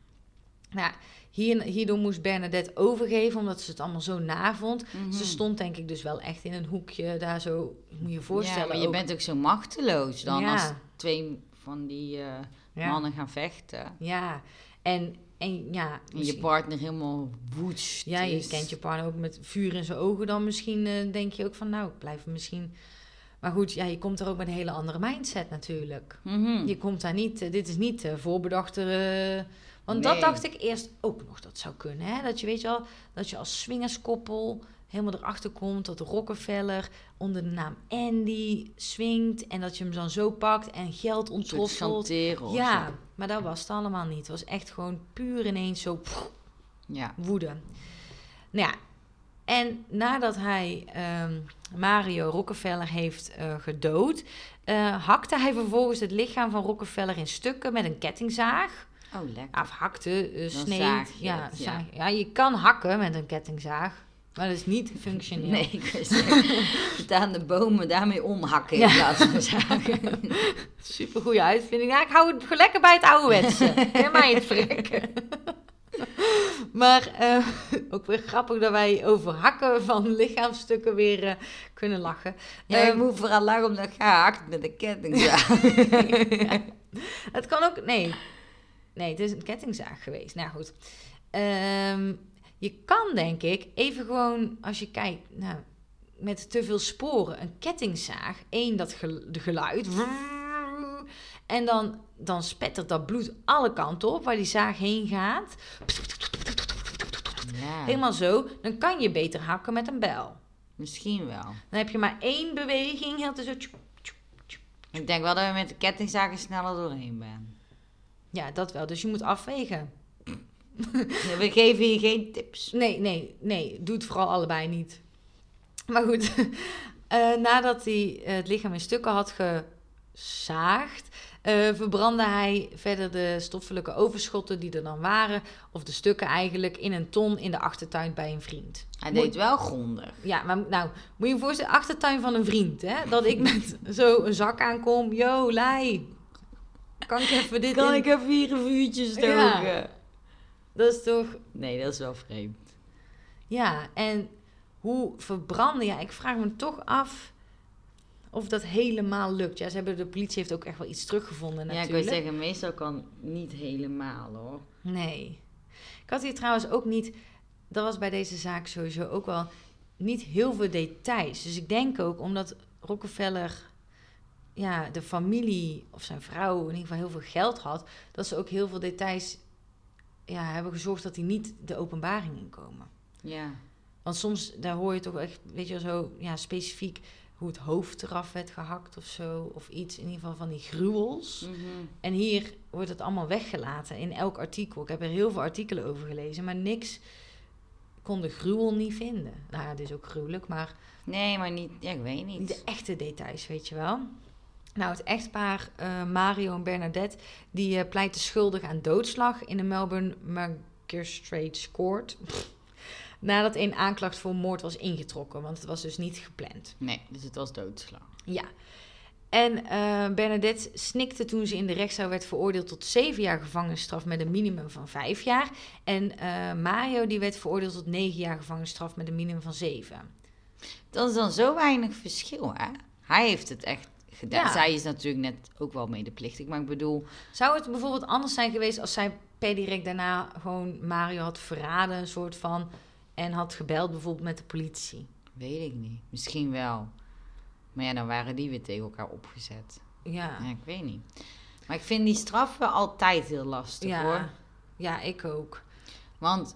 Nou, hier, hierdoor moest Bernadette overgeven, omdat ze het allemaal zo navond. Mhm. Ze stond denk ik dus wel echt in een hoekje daar zo, moet je je voorstellen. Ja, maar je ook. bent ook zo machteloos dan Ja. als twee van die eh, Ja. mannen gaan vechten. Ja, en, en ja... En je partner helemaal woedst. Ja, je is. kent je partner ook met vuur in zijn ogen. Dan misschien eh, denk je ook van, nou, ik blijf misschien... Maar goed, ja, je komt er ook met een hele andere mindset natuurlijk. Mhm. Je komt daar niet... eh, dit is niet voorbedachte... want dat dacht ik eerst ook nog dat zou kunnen. Hè? Dat je, weet je wel, dat je als swingerskoppel helemaal erachter komt... dat Rockefeller onder de naam Andy swingt... en dat je hem dan zo pakt en geld ontroffelt. Ja, zo. maar dat was het allemaal niet. Het was echt gewoon puur ineens zo pff, Ja. woede. Nou ja, en nadat hij ehm, Mario Rockefeller heeft eh, gedood, eh, hakte hij vervolgens het lichaam van Rockefeller in stukken met een kettingzaag. Oh, lekker. Of hakte, eh, sneed. ja, ja. ja, je kan hakken met een kettingzaag, maar dat is niet functioneel. Nee, ik wist het. *laughs* aan de bomen daarmee omhakken in Ja. plaats van zagen. *laughs* Super goede uitvinding. Ja, ik hou het lekker bij het ouderwetse. Helemaal in het verrekken. *laughs* maar eh, ook weer grappig dat wij over hakken van lichaamsstukken weer eh, kunnen lachen. Ja, je Ehm, moet vooral lachen omdat ik gehakt met een kettingzaag. Het kan ook... Nee. Nee, het is een kettingzaag geweest. Nou goed. Ehm, je kan denk ik even gewoon, als je kijkt... Nou, met te veel sporen, een kettingzaag. Eén, dat gel- de geluid. *laughs* En dan, dan spettert dat bloed alle kanten op waar die zaag heen gaat. Ja, Helemaal zo. Dan kan je beter hakken met een bijl. misschien wel. Dan heb je maar één beweging. Heel zo... tjoep. Ik denk wel dat we met de kettingzagen sneller doorheen ben. Ja, dat wel. Dus je moet afwegen. *laughs* We geven je geen tips. Nee, nee, nee. Doe het vooral allebei niet. Maar goed, *laughs* eh, nadat hij eh, het lichaam in stukken had gezaagd, eh, verbrandde hij verder de stoffelijke overschotten die er dan waren, of de stukken eigenlijk, in een ton in de achtertuin bij een vriend. Hij deed wel grondig. Ja, maar nou, moet je je voorstellen, achtertuin van een vriend, hè? Dat ik met *laughs* zo een zak aankom. Yo, Lei, kan ik even dit Kan in- ik even hier een vuurtje stoken? Ja. Dat is toch Nee, dat is wel vreemd. Ja, en hoe verbranden? Ja, ik vraag me toch af of dat helemaal lukt. Ja, ze hebben, de politie heeft ook echt wel iets teruggevonden Ja, ik natuurlijk. wil zeggen, meestal kan niet helemaal hoor. Nee. Ik had hier trouwens ook niet... Dat was bij deze zaak sowieso ook wel niet heel veel details. Dus ik denk ook omdat Rockefeller... Ja, de familie of zijn vrouw in ieder geval heel veel geld had... dat ze ook heel veel details ja, hebben gezorgd dat die niet de openbaring inkomen. Ja. Want soms, daar hoor je toch echt, weet je wel, zo ja, specifiek hoe het hoofd eraf werd gehakt of zo. Of iets, in ieder geval van die gruwels. Mhm. En hier wordt het allemaal weggelaten in elk artikel. Ik heb er heel veel artikelen over gelezen, maar niks kon de gruwel niet vinden. Nou ja, het is ook gruwelijk, maar Nee, maar niet, ja, ik weet niet. de echte details, weet je wel. Nou, het echtpaar eh, Mario en Bernadette, die pleiten schuldig aan doodslag in de Melbourne Magistrates Court. Nadat een aanklacht voor moord was ingetrokken, want het was dus niet gepland. Nee, dus het was doodslag. Ja. En eh, Bernadette snikte toen ze in de rechtszaal werd veroordeeld tot zeven jaar gevangenisstraf met een minimum van vijf jaar. En Mario die werd veroordeeld tot negen jaar gevangenisstraf met een minimum van zeven. Dat is dan zo weinig verschil, hè? Hij heeft het echt gedaan. Ja. Zij is natuurlijk net ook wel medeplichtig, maar ik bedoel... Zou het bijvoorbeeld anders zijn geweest als zij per direct daarna gewoon Mario had verraden, een soort van, en had gebeld bijvoorbeeld met de politie? Weet ik niet. Misschien wel. Maar ja, dan waren die weer tegen elkaar opgezet. Ja, Ja, ik weet niet. Maar ik vind die straffen altijd heel lastig, ja, hoor. ja ik ook. Want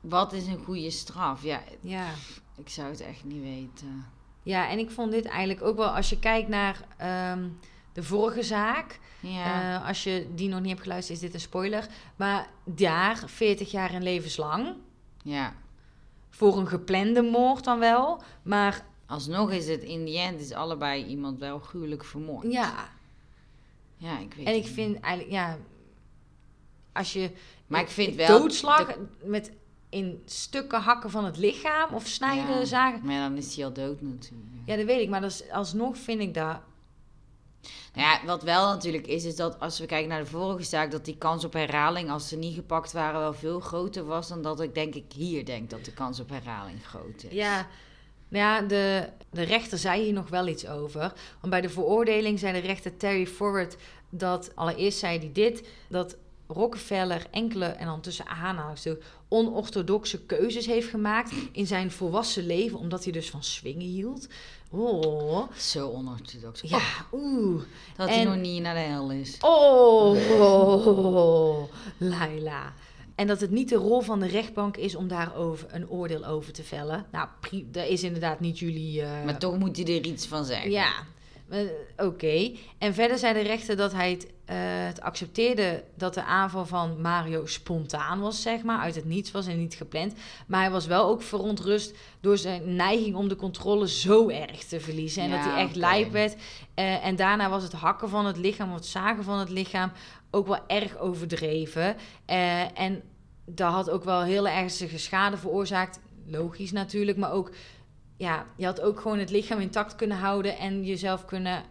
wat is een goede straf? Ja, Ja. ik zou het echt niet weten. Ja, en ik vond dit eigenlijk ook wel, als je kijkt naar ehm, de vorige zaak, Ja, Eh, als je die nog niet hebt geluisterd, is dit een spoiler. Maar daar, 40 jaar en levenslang. ja. Voor een geplande moord dan wel. Maar Alsnog is het in die end is allebei iemand wel gruwelijk vermoord. ja, Ja, ik weet en ik niet. vind eigenlijk, ja, als je Maar ik vind wel... doodslag de- met in stukken hakken van het lichaam of snijden, Ja. zagen. Maar dan is hij al dood natuurlijk. Ja, dat weet ik, maar dat is, alsnog vind ik dat. Nou ja, wat wel natuurlijk is, is dat als we kijken naar de vorige zaak, dat die kans op herhaling, als ze niet gepakt waren, wel veel groter was dan dat ik denk ik hier denk dat de kans op herhaling groot is. Ja, nou ja, de, de rechter zei hier nog wel iets over. Want bij de veroordeling zei de rechter Terry Forward dat allereerst zei hij dit, dat Rockefeller enkele, en dan tussen aanhalingstekens, onorthodoxe keuzes heeft gemaakt in zijn volwassen leven, omdat hij dus van swingen hield. Oh, Zo onorthodox. ja, oeh. Dat hij nog niet naar de hel is. Oh, *laughs* Laila. En dat het niet de rol van de rechtbank is om daarover een oordeel over te vellen. Nou, dat is inderdaad niet jullie. eh, Maar toch moet hij er iets van zeggen. ja, eh, oké. En verder zei de rechter dat hij het, eh, het accepteerde dat de aanval van Mario spontaan was, zeg maar, uit het niets was en niet gepland. Maar hij was wel ook verontrust door zijn neiging om de controle zo erg te verliezen. En Ja, dat hij echt lijp werd. Eh, en daarna was het hakken van het lichaam, of het zagen van het lichaam, ook wel erg overdreven. Eh, en dat had ook wel heel ernstige schade veroorzaakt. Logisch natuurlijk, maar ook ja, je had ook gewoon het lichaam intact kunnen houden en jezelf kunnen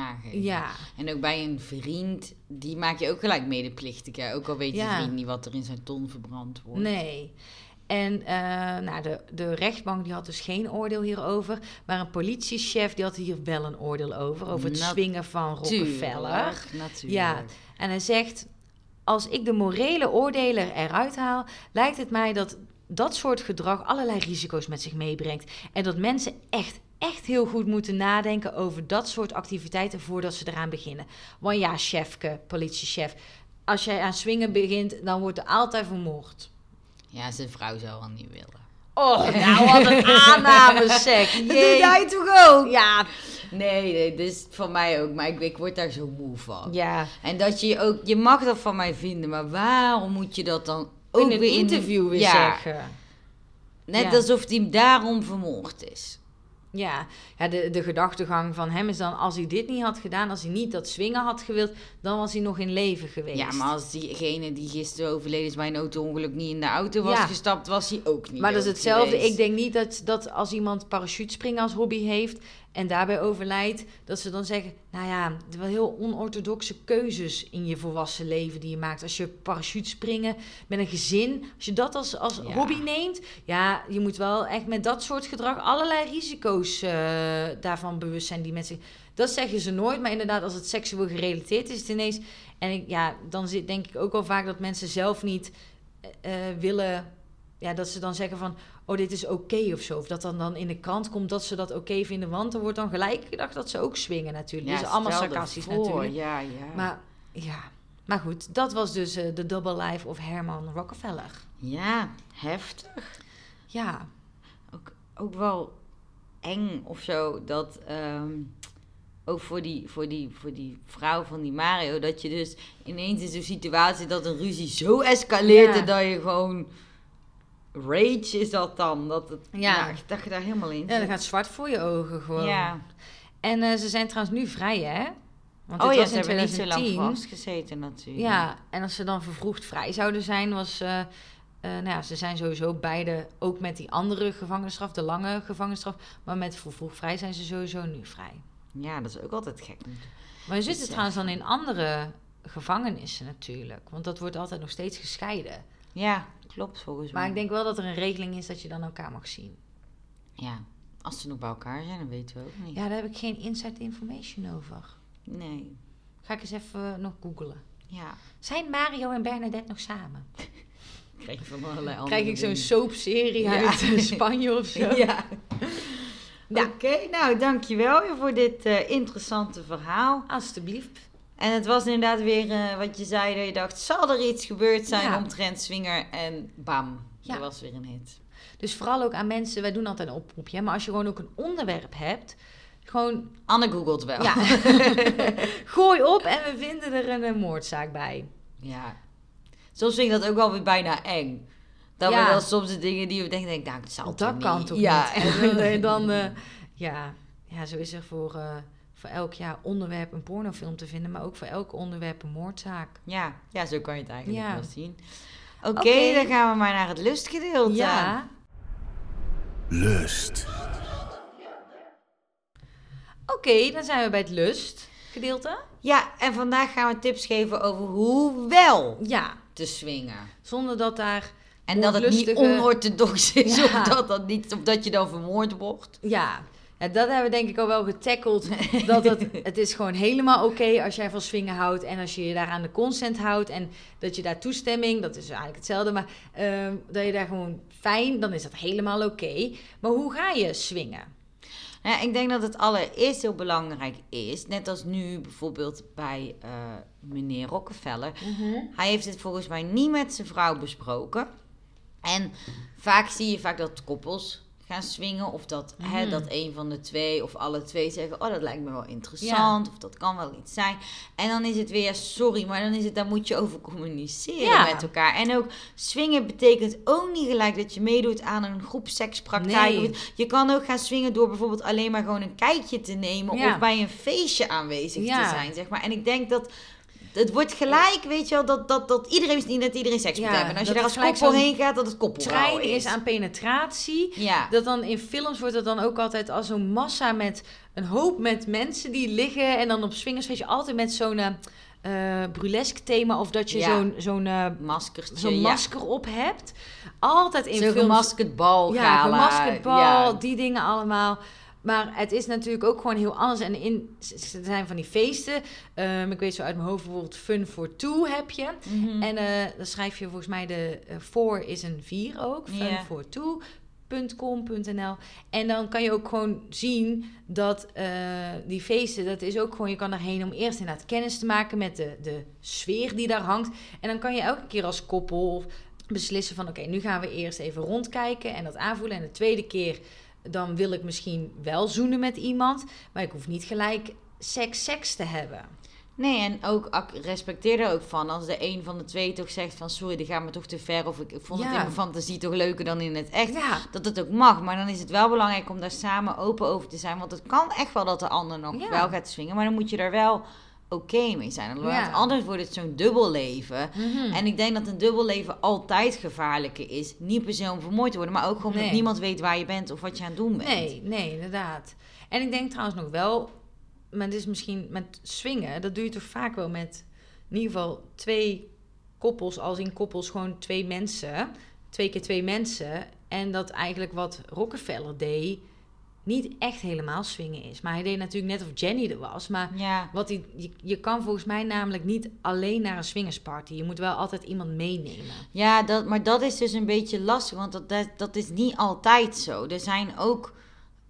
aangeven. Ja, En ook bij een vriend, die maak je ook gelijk medeplichtig. Hè? Ook al weet je Ja. vriend niet wat er in zijn ton verbrand wordt. nee. En eh, nou, de, de rechtbank die had dus geen oordeel hierover. Maar een politiechef die had hier wel een oordeel over. Over het Nat- swingen van Rockefeller. Tuurlijk, natuurlijk. Ja, en hij zegt: Als ik de morele oordeler eruit haal, lijkt het mij dat dat soort gedrag allerlei risico's met zich meebrengt. En dat mensen echt, echt heel goed moeten nadenken over dat soort activiteiten voordat ze eraan beginnen. Want ja, chefke, politiechef, als jij aan swingen begint, dan wordt er altijd vermoord. Ja, zijn vrouw zou wel niet willen. Oh, nou wat een *laughs* aanname zeg. Dat jij toch ook? Ja, Nee, nee, dit is van mij ook. Maar ik, ik word daar zo moe van. ja. En dat je ook... Je mag dat van mij vinden, maar waarom moet je dat dan ook in een weer in interview weer ja, zeggen. Net Ja. alsof hij daarom vermoord is. Ja, ja de, de gedachtegang van hem is dan... als hij dit niet had gedaan, als hij niet dat swingen had gewild... dan was hij nog in leven geweest. Ja, maar als diegene die gisteren overleden is bij een auto-ongeluk niet in de auto was Ja. gestapt, was hij ook niet Maar dat is hetzelfde. geweest. Ik denk niet dat, dat als iemand parachutespringen als hobby heeft... en daarbij overlijdt, dat ze dan zeggen... nou ja, zijn wel heel onorthodoxe keuzes in je volwassen leven die je maakt. Als je parachutespringen met een gezin... als je dat als, als Ja. hobby neemt... ja, je moet wel echt met dat soort gedrag... allerlei risico's eh, daarvan bewust zijn die mensen... Dat zeggen ze nooit, maar inderdaad, als het seksueel gerelateerd is, het ineens. En ik, ja, dan zit, denk ik ook wel vaak dat mensen zelf niet eh, eh, willen. Ja, dat ze dan zeggen van, oh, dit is oké of zo. Of dat dan, dan in de krant komt dat ze dat oké vinden. Want er wordt dan gelijk gedacht dat ze ook swingen natuurlijk. Ja, dus allemaal sarcastisch natuurlijk. Ja, ja. Maar ja, maar goed, dat was dus eh, de double life of Herman Rockefeller. ja, heftig. Ja, Ook, ook wel eng of zo. Dat ehm, ook voor die, voor, die, voor die vrouw van die Mario. Dat je dus ineens in zo'n situatie dat een ruzie zo escaleert. En dat je gewoon. Rage is dat dan. Dat, het, Ja. ja. dat je daar helemaal in ja dan zit. gaat zwart voor je ogen gewoon. Ja. En eh, ze zijn trouwens nu vrij, hè? Want oh ja, was ze in hebben niet zo lang 2010. vastgezeten natuurlijk. Ja, en als ze dan vervroegd vrij zouden zijn, was. eh, nou ja, ze zijn sowieso beide, ook met die andere gevangenisstraf, de lange gevangenisstraf, maar met vervroegd vrij zijn ze sowieso nu vrij. Ja, dat is ook altijd gek. Maar je zit Besef. trouwens dan in andere gevangenissen natuurlijk, want dat wordt altijd nog steeds gescheiden. Ja, klopt volgens mij. Maar ik denk wel dat er een regeling is dat je dan elkaar mag zien. Ja, als ze nog bij elkaar zijn, dan weten we ook niet. Ja, daar heb ik geen inside information over. Nee. Ga ik eens even nog googlen. Ja. Zijn Mario en Bernadette nog samen? Krijg je van allerlei andere Krijg ik zo'n soapserie Ja. uit eh, Spanje of zo? *laughs* Ja. Ja. Oké, nou dankjewel voor dit eh, interessante verhaal. Alsjeblieft. En het was inderdaad weer eh, wat je zei, dat je dacht, zal er iets gebeurd zijn Ja. omtrent Swinger? En bam, Ja. er was weer een hit. Dus vooral ook aan mensen, wij doen altijd een oproepje, maar als je gewoon ook een onderwerp hebt, gewoon Anne googelt wel. ja, *laughs* gooi op en we vinden er een, moordzaak bij. Ja. Soms vind ik dat ook wel weer bijna eng. Dat Ja. we dan soms de dingen die we denken, denk, nou, het zal dat kan niet. toch ja. niet? En dan, eh, dan eh, *laughs* ja, ja, zo is er voor, voor elk ja, onderwerp een pornofilm te vinden, maar ook voor elk onderwerp een moordzaak. Ja, ja, zo kan je het eigenlijk Ja. wel zien. Oké, dan gaan we maar naar het lustgedeelte. Ja, Lust. oké, dan zijn we bij het lustgedeelte. Ja, en vandaag gaan we tips geven over hoe wel Ja, te swingen. zonder dat daar En dat het niet onorthodox is, Ja. of dat, dat niet, of dat je dan vermoord wordt. Ja, ja, dat hebben we denk ik al wel getackeld. *laughs* Dat het, het is gewoon helemaal oké als jij van swingen houdt en als je je daar aan de consent houdt en dat je daar toestemming, dat is eigenlijk hetzelfde, maar ehm, dat je daar gewoon fijn, dan is dat helemaal oké. Maar hoe ga je swingen? Nou, ja, ik denk dat het allereerst heel belangrijk is, net als nu bijvoorbeeld bij eh, meneer Rockefeller. Hij heeft het volgens mij niet met zijn vrouw besproken. En vaak zie je vaak dat koppels gaan swingen. Of dat, hè, Mhm. dat een van de twee of alle twee zeggen... oh, dat lijkt me wel interessant. Of dat kan wel iets zijn. En dan is het weer, sorry, maar dan is het... daar moet je over communiceren Ja. met elkaar. En ook swingen betekent ook niet gelijk... dat je meedoet aan een groep sekspraktijk. Nee. Je kan ook gaan swingen door bijvoorbeeld alleen maar gewoon een kijkje te nemen... Ja. of bij een feestje aanwezig te zijn, zeg maar. En ik denk dat het wordt gelijk, weet je wel, dat, dat, dat iedereen is niet dat iedereen seks moet hebben. En als je daar als koppel zo'n heen gaat, dat het koppel Trein is. is aan penetratie. Ja. Dat dan in films wordt het dan ook altijd als zo'n massa met een hoop met mensen die liggen. En dan op swingers weet je altijd met zo'n eh eh, burlesque thema. Of dat je Ja. zo'n zo'n eh, Maskertje, zo'n ja. masker op hebt. Altijd in Zo'n films. gemaskerd bal Ja, gemaskerd bal, Ja. die dingen allemaal. Maar het is natuurlijk ook gewoon heel anders. En in, er zijn van die feesten. Ehm, ik weet zo uit mijn hoofd bijvoorbeeld Fun for Two heb je. Mhm. En eh, dan schrijf je volgens mij de eh, voor is een 4 ook. Fun for Two. .com.nl En dan kan je ook gewoon zien dat eh, die feesten, dat is ook gewoon, je kan daarheen om eerst inderdaad kennis te maken met de, de sfeer die daar hangt. En dan kan je elke keer als koppel beslissen van oké, nu gaan we eerst even rondkijken en dat aanvoelen. En de tweede keer, dan wil ik misschien wel zoenen met iemand, maar ik hoef niet gelijk seks, seks te hebben. Nee, en ook respecteer er ook van. Als de een van de twee toch zegt van... Sorry, die gaat me toch te ver. Of ik, ik vond het in mijn fantasie toch leuker dan in het echt. Ja, Dat het ook mag. Maar dan is het wel belangrijk om daar samen open over te zijn. Want het kan echt wel dat de ander nog Ja. wel gaat swingen. Maar dan moet je er wel oké mee zijn. Want Ja. Anders wordt het zo'n dubbel leven. Mhm. En ik denk dat een dubbel leven altijd gevaarlijker is. Niet per se om vermoord te worden. Maar ook gewoon Nee. dat niemand weet waar je bent of wat je aan het doen bent. Nee, nee, inderdaad. En ik denk trouwens nog wel, maar het is misschien met swingen, dat doe je toch vaak wel met in ieder geval twee koppels, als in koppels gewoon twee mensen, twee keer twee mensen. En dat eigenlijk wat Rockefeller deed, niet echt helemaal swingen is. Maar hij deed natuurlijk net of Jenny er was, maar Ja. wat hij, je, je kan volgens mij namelijk niet alleen naar een swingersparty. Je moet wel altijd iemand meenemen. Ja, dat, maar dat is dus een beetje lastig, want dat, dat, dat is niet altijd zo. Er zijn ook,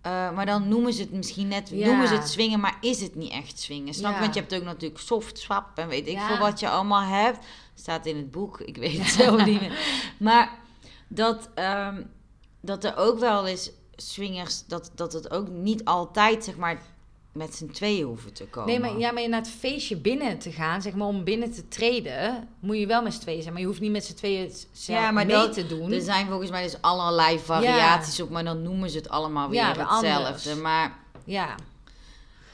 eh, maar dan noemen ze het misschien net, Ja. noemen ze het swingen, maar is het niet echt swingen? Snap je? Ja. Want je hebt ook natuurlijk soft swap en weet ik veel wat je allemaal hebt. Staat in het boek, ik weet het *laughs* zelf niet meer. Maar dat, ehm, dat er ook wel eens swingers, dat, dat het ook niet altijd zeg maar met z'n tweeën hoeven te komen. Nee, maar, ja, maar naar het feestje binnen te gaan, zeg maar om binnen te treden, moet je wel met z'n tweeën zijn. Maar je hoeft niet met z'n tweeën zelf Ja, maar mee dat- te doen. Er zijn volgens mij dus allerlei variaties op, maar dan noemen ze het allemaal weer Ja, hetzelfde. anders. Maar Ja,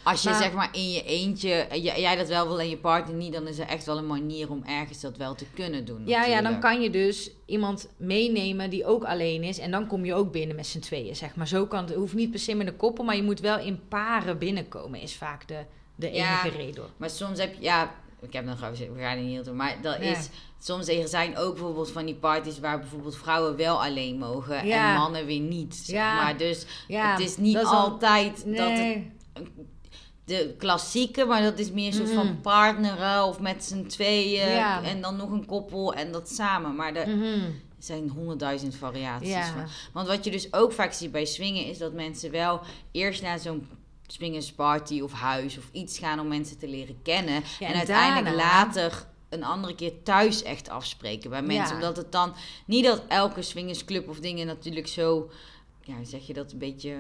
als je Maar- zeg maar in je eentje, eh, jij dat wel wil en je partner niet, dan is er echt wel een manier om ergens dat wel te kunnen doen. ja, ja, dan kan je dus iemand meenemen die ook alleen is. En dan kom je ook binnen met z'n tweeën, zeg maar. Zo kan het, hoeft niet per se met een koppel, maar je moet wel in paren binnenkomen, is vaak de, de Ja. enige reden. Maar soms heb je, ja, ik heb nog gezegd, we gaan er niet heel toe, maar dat is, soms er zijn ook bijvoorbeeld van die parties waar bijvoorbeeld vrouwen wel alleen mogen Ja. en mannen weer niet. Zeg Ja. maar dus Ja, het is niet dat is al- altijd dat het de klassieke, maar dat is meer een soort Mhm. van partneren of met z'n tweeën Ja. en dan nog een koppel en dat samen. Maar er Mhm. zijn honderdduizend variaties Ja. van. Want wat je dus ook vaak ziet bij swingen is dat mensen wel eerst naar zo'n swingersparty of huis of iets gaan om mensen te leren kennen Ja, en, en uiteindelijk daarna- later een andere keer thuis echt afspreken bij mensen. Omdat het dan niet dat elke swingersclub of dingen natuurlijk zo, ja, zeg je dat, een beetje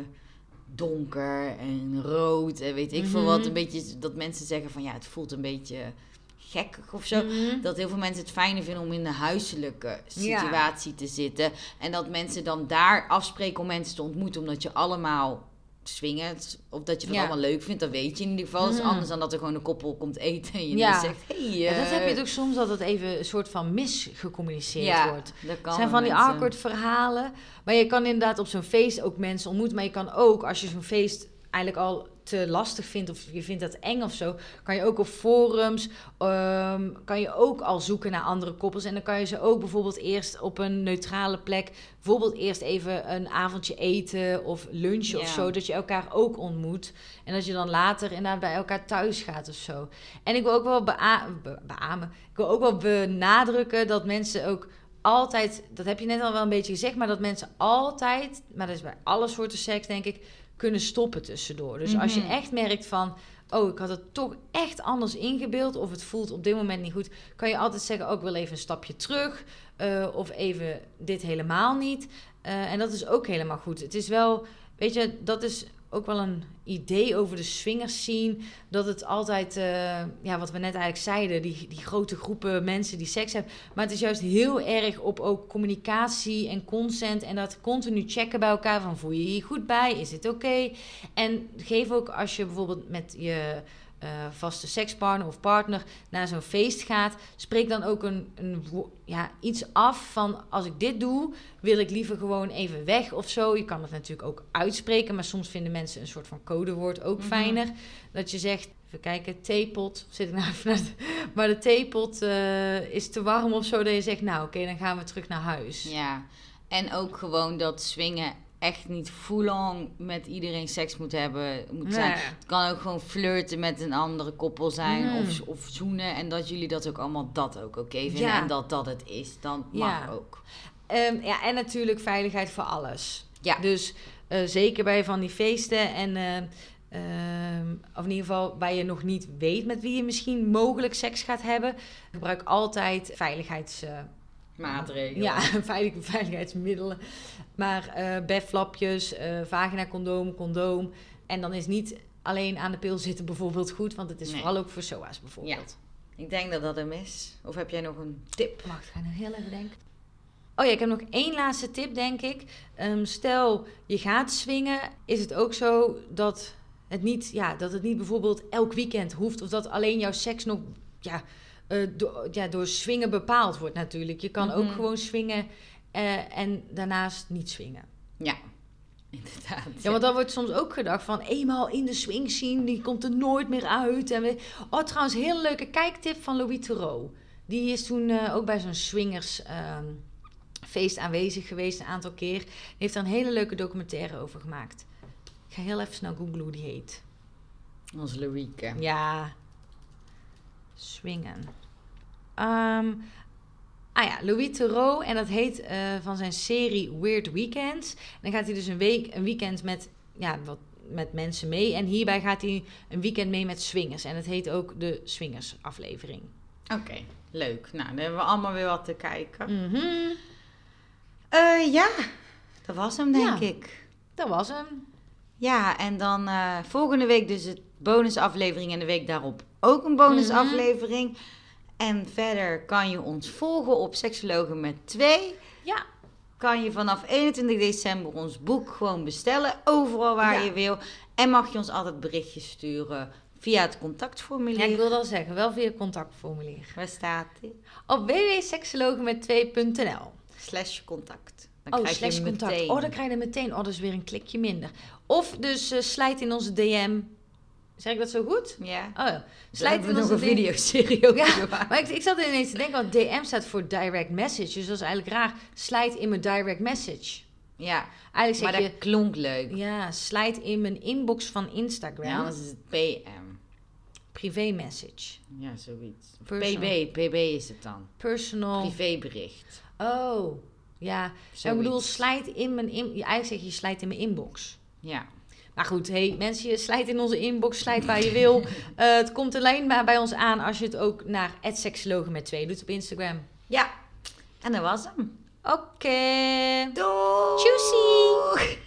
donker en rood en weet ik veel wat. Mhm. Een beetje dat mensen zeggen van ja, het voelt een beetje gekkig of zo. Mhm. Dat heel veel mensen het fijner vinden om in de huiselijke situatie te zitten. En dat mensen dan daar afspreken om mensen te ontmoeten, omdat je allemaal swingt. Of dat je Ja. allemaal leuk vindt, dat weet je in ieder geval. Is Mhm. anders dan dat er gewoon een koppel komt eten en je Ja. zegt, hey, Ja, dat eh, heb je toch soms dat het even een soort van misgecommuniceerd ja, wordt. dat kan Het zijn van die awkward verhalen. Maar je kan inderdaad op zo'n feest ook mensen ontmoeten. Maar je kan ook, als je zo'n feest eigenlijk al te lastig vindt... of je vindt dat eng of zo... kan je ook op forums... ehm, kan je ook al zoeken naar andere koppels. En dan kan je ze ook bijvoorbeeld eerst op een neutrale plek... bijvoorbeeld eerst even een avondje eten of lunchen of zo... dat je elkaar ook ontmoet. En dat je dan later inderdaad bij elkaar thuis gaat of zo. En ik wil ook wel bea be- beamen... ik wil ook wel benadrukken dat mensen ook altijd, dat heb je net al wel een beetje gezegd, maar dat mensen altijd, maar dat is bij alle soorten seks denk ik, kunnen stoppen tussendoor. Dus als je Mhm. echt merkt van, oh, ik had het toch echt anders ingebeeld of het voelt op dit moment niet goed, kan je altijd zeggen, oh, ik wil even een stapje terug eh, of even dit helemaal niet. Eh, en dat is ook helemaal goed. Het is wel, weet je, dat is ook wel een idee over de swingers zien. Dat het altijd, eh, ja, wat we net eigenlijk zeiden, die, die grote groepen mensen die seks hebben. Maar het is juist heel erg op ook communicatie en consent. En dat continu checken bij elkaar van voel je je hier goed bij? Is dit oké? En geef ook als je bijvoorbeeld met je eh, vaste sekspartner of partner naar zo'n feest gaat, spreek dan ook een, een, ja, iets af van als ik dit doe, wil ik liever gewoon even weg of zo. Je kan het natuurlijk ook uitspreken, maar soms vinden mensen een soort van codewoord ook Mhm. fijner. Dat je zegt, even kijken, theepot, zit ik nou even naar de- *laughs* maar de theepot eh, is te warm of zo, dat je zegt, nou oké, dan gaan we terug naar huis. Ja, en ook gewoon dat swingen echt niet full-on met iedereen seks moet hebben. Moet zijn. Het kan ook gewoon flirten met een andere koppel zijn Mm. of, of zoenen. En dat jullie dat ook allemaal dat ook oké vinden. Ja. En dat dat het is, dan mag ook. Ehm, ja, en natuurlijk veiligheid voor alles. Ja. Dus eh, zeker bij van die feesten en... eh, ehm, of in ieder geval waar je nog niet weet met wie je misschien mogelijk seks gaat hebben. Gebruik altijd veiligheids... Maatregelen. ja, *laughs* veilig, veiligheidsmiddelen. Maar eh bedflapjes, eh vagina-condoom, condoom. En dan is niet alleen aan de pil zitten bijvoorbeeld goed. Want het is Nee. vooral ook voor SOA's bijvoorbeeld. Ik denk dat dat hem is. Of heb jij nog een tip? Wacht, ga ik nou heel even denken. Oh ja, ik heb nog één laatste tip, denk ik. Ehm, stel, je gaat swingen, is het ook zo dat het niet, ja, dat het niet bijvoorbeeld elk weekend hoeft, of dat alleen jouw seks nog, ja, eh, door, ja door swingen bepaald wordt natuurlijk. Je kan ook Mhm. gewoon swingen eh, en daarnaast niet swingen. Ja, *laughs* inderdaad. Ja, want dan wordt soms ook gedacht van eenmaal in de swing scene, die komt er nooit meer uit. En we... Oh, trouwens, een hele leuke kijktip van Louis Theroux. Die is toen eh, ook bij zo'n swingers ehm, aanwezig geweest een aantal keer. Die heeft daar een hele leuke documentaire over gemaakt. Ik ga heel even snel googlen hoe die heet. Onze Lorieke. Ja. Swingen. Ehm, ah ja, Louis Theroux. En dat heet eh, van zijn serie Weird Weekends. En dan gaat hij dus een, week, een weekend met, ja, wat, met mensen mee. En hierbij gaat hij een weekend mee met swingers. En het heet ook de Swingers aflevering. Oké, leuk. Nou, dan hebben we allemaal weer wat te kijken. Mhm. Eh, ja, dat was hem denk Ja. ik. Dat was hem. Ja, en dan eh, volgende week dus het bonusaflevering en de week daarop ook een bonusaflevering. En verder kan je ons volgen op Seksologen met 2. Ja. Kan je vanaf 21 december ons boek gewoon bestellen, overal waar Ja. je wil. En mag je ons altijd berichtjes sturen via het contactformulier. Ja, ik wilde al zeggen, wel via contactformulier. Waar staat dit? Op www.seksologenmet2.nl Slash contact. Dan Oh, krijg slash je contact. meteen. Oh, dan krijg je meteen. Oh, dat is weer een klikje minder. Of dus eh slijt in onze DM. Zeg ik dat zo goed? Ja. Oh, *laughs* ja. Slijt in onze videoserie over Ja. Maar ik, ik zat ineens te denken, want DM staat voor direct message. Dus dat is eigenlijk raar. Slijt in mijn direct message. Ja, Eigenlijk maar zeg dat klonk leuk. je, ja, slijt in mijn inbox van Ja, Instagram. anders is het PM. Privé message. Ja, zoiets. Personal. PB, PB is het dan. Personal. Privébericht. Oh, ja. Ja, ik bedoel, slijt in mijn... In, ja, eigenlijk zeg je, slijt in mijn inbox. Ja. Maar goed, hey, mensen, je slijt in onze inbox, slijt waar je wil. *laughs* Eh, het komt alleen maar bij ons aan als je het ook naar seksologen met twee doet op Instagram. Ja. En dat was hem. Oké. Doei! Tjoesie!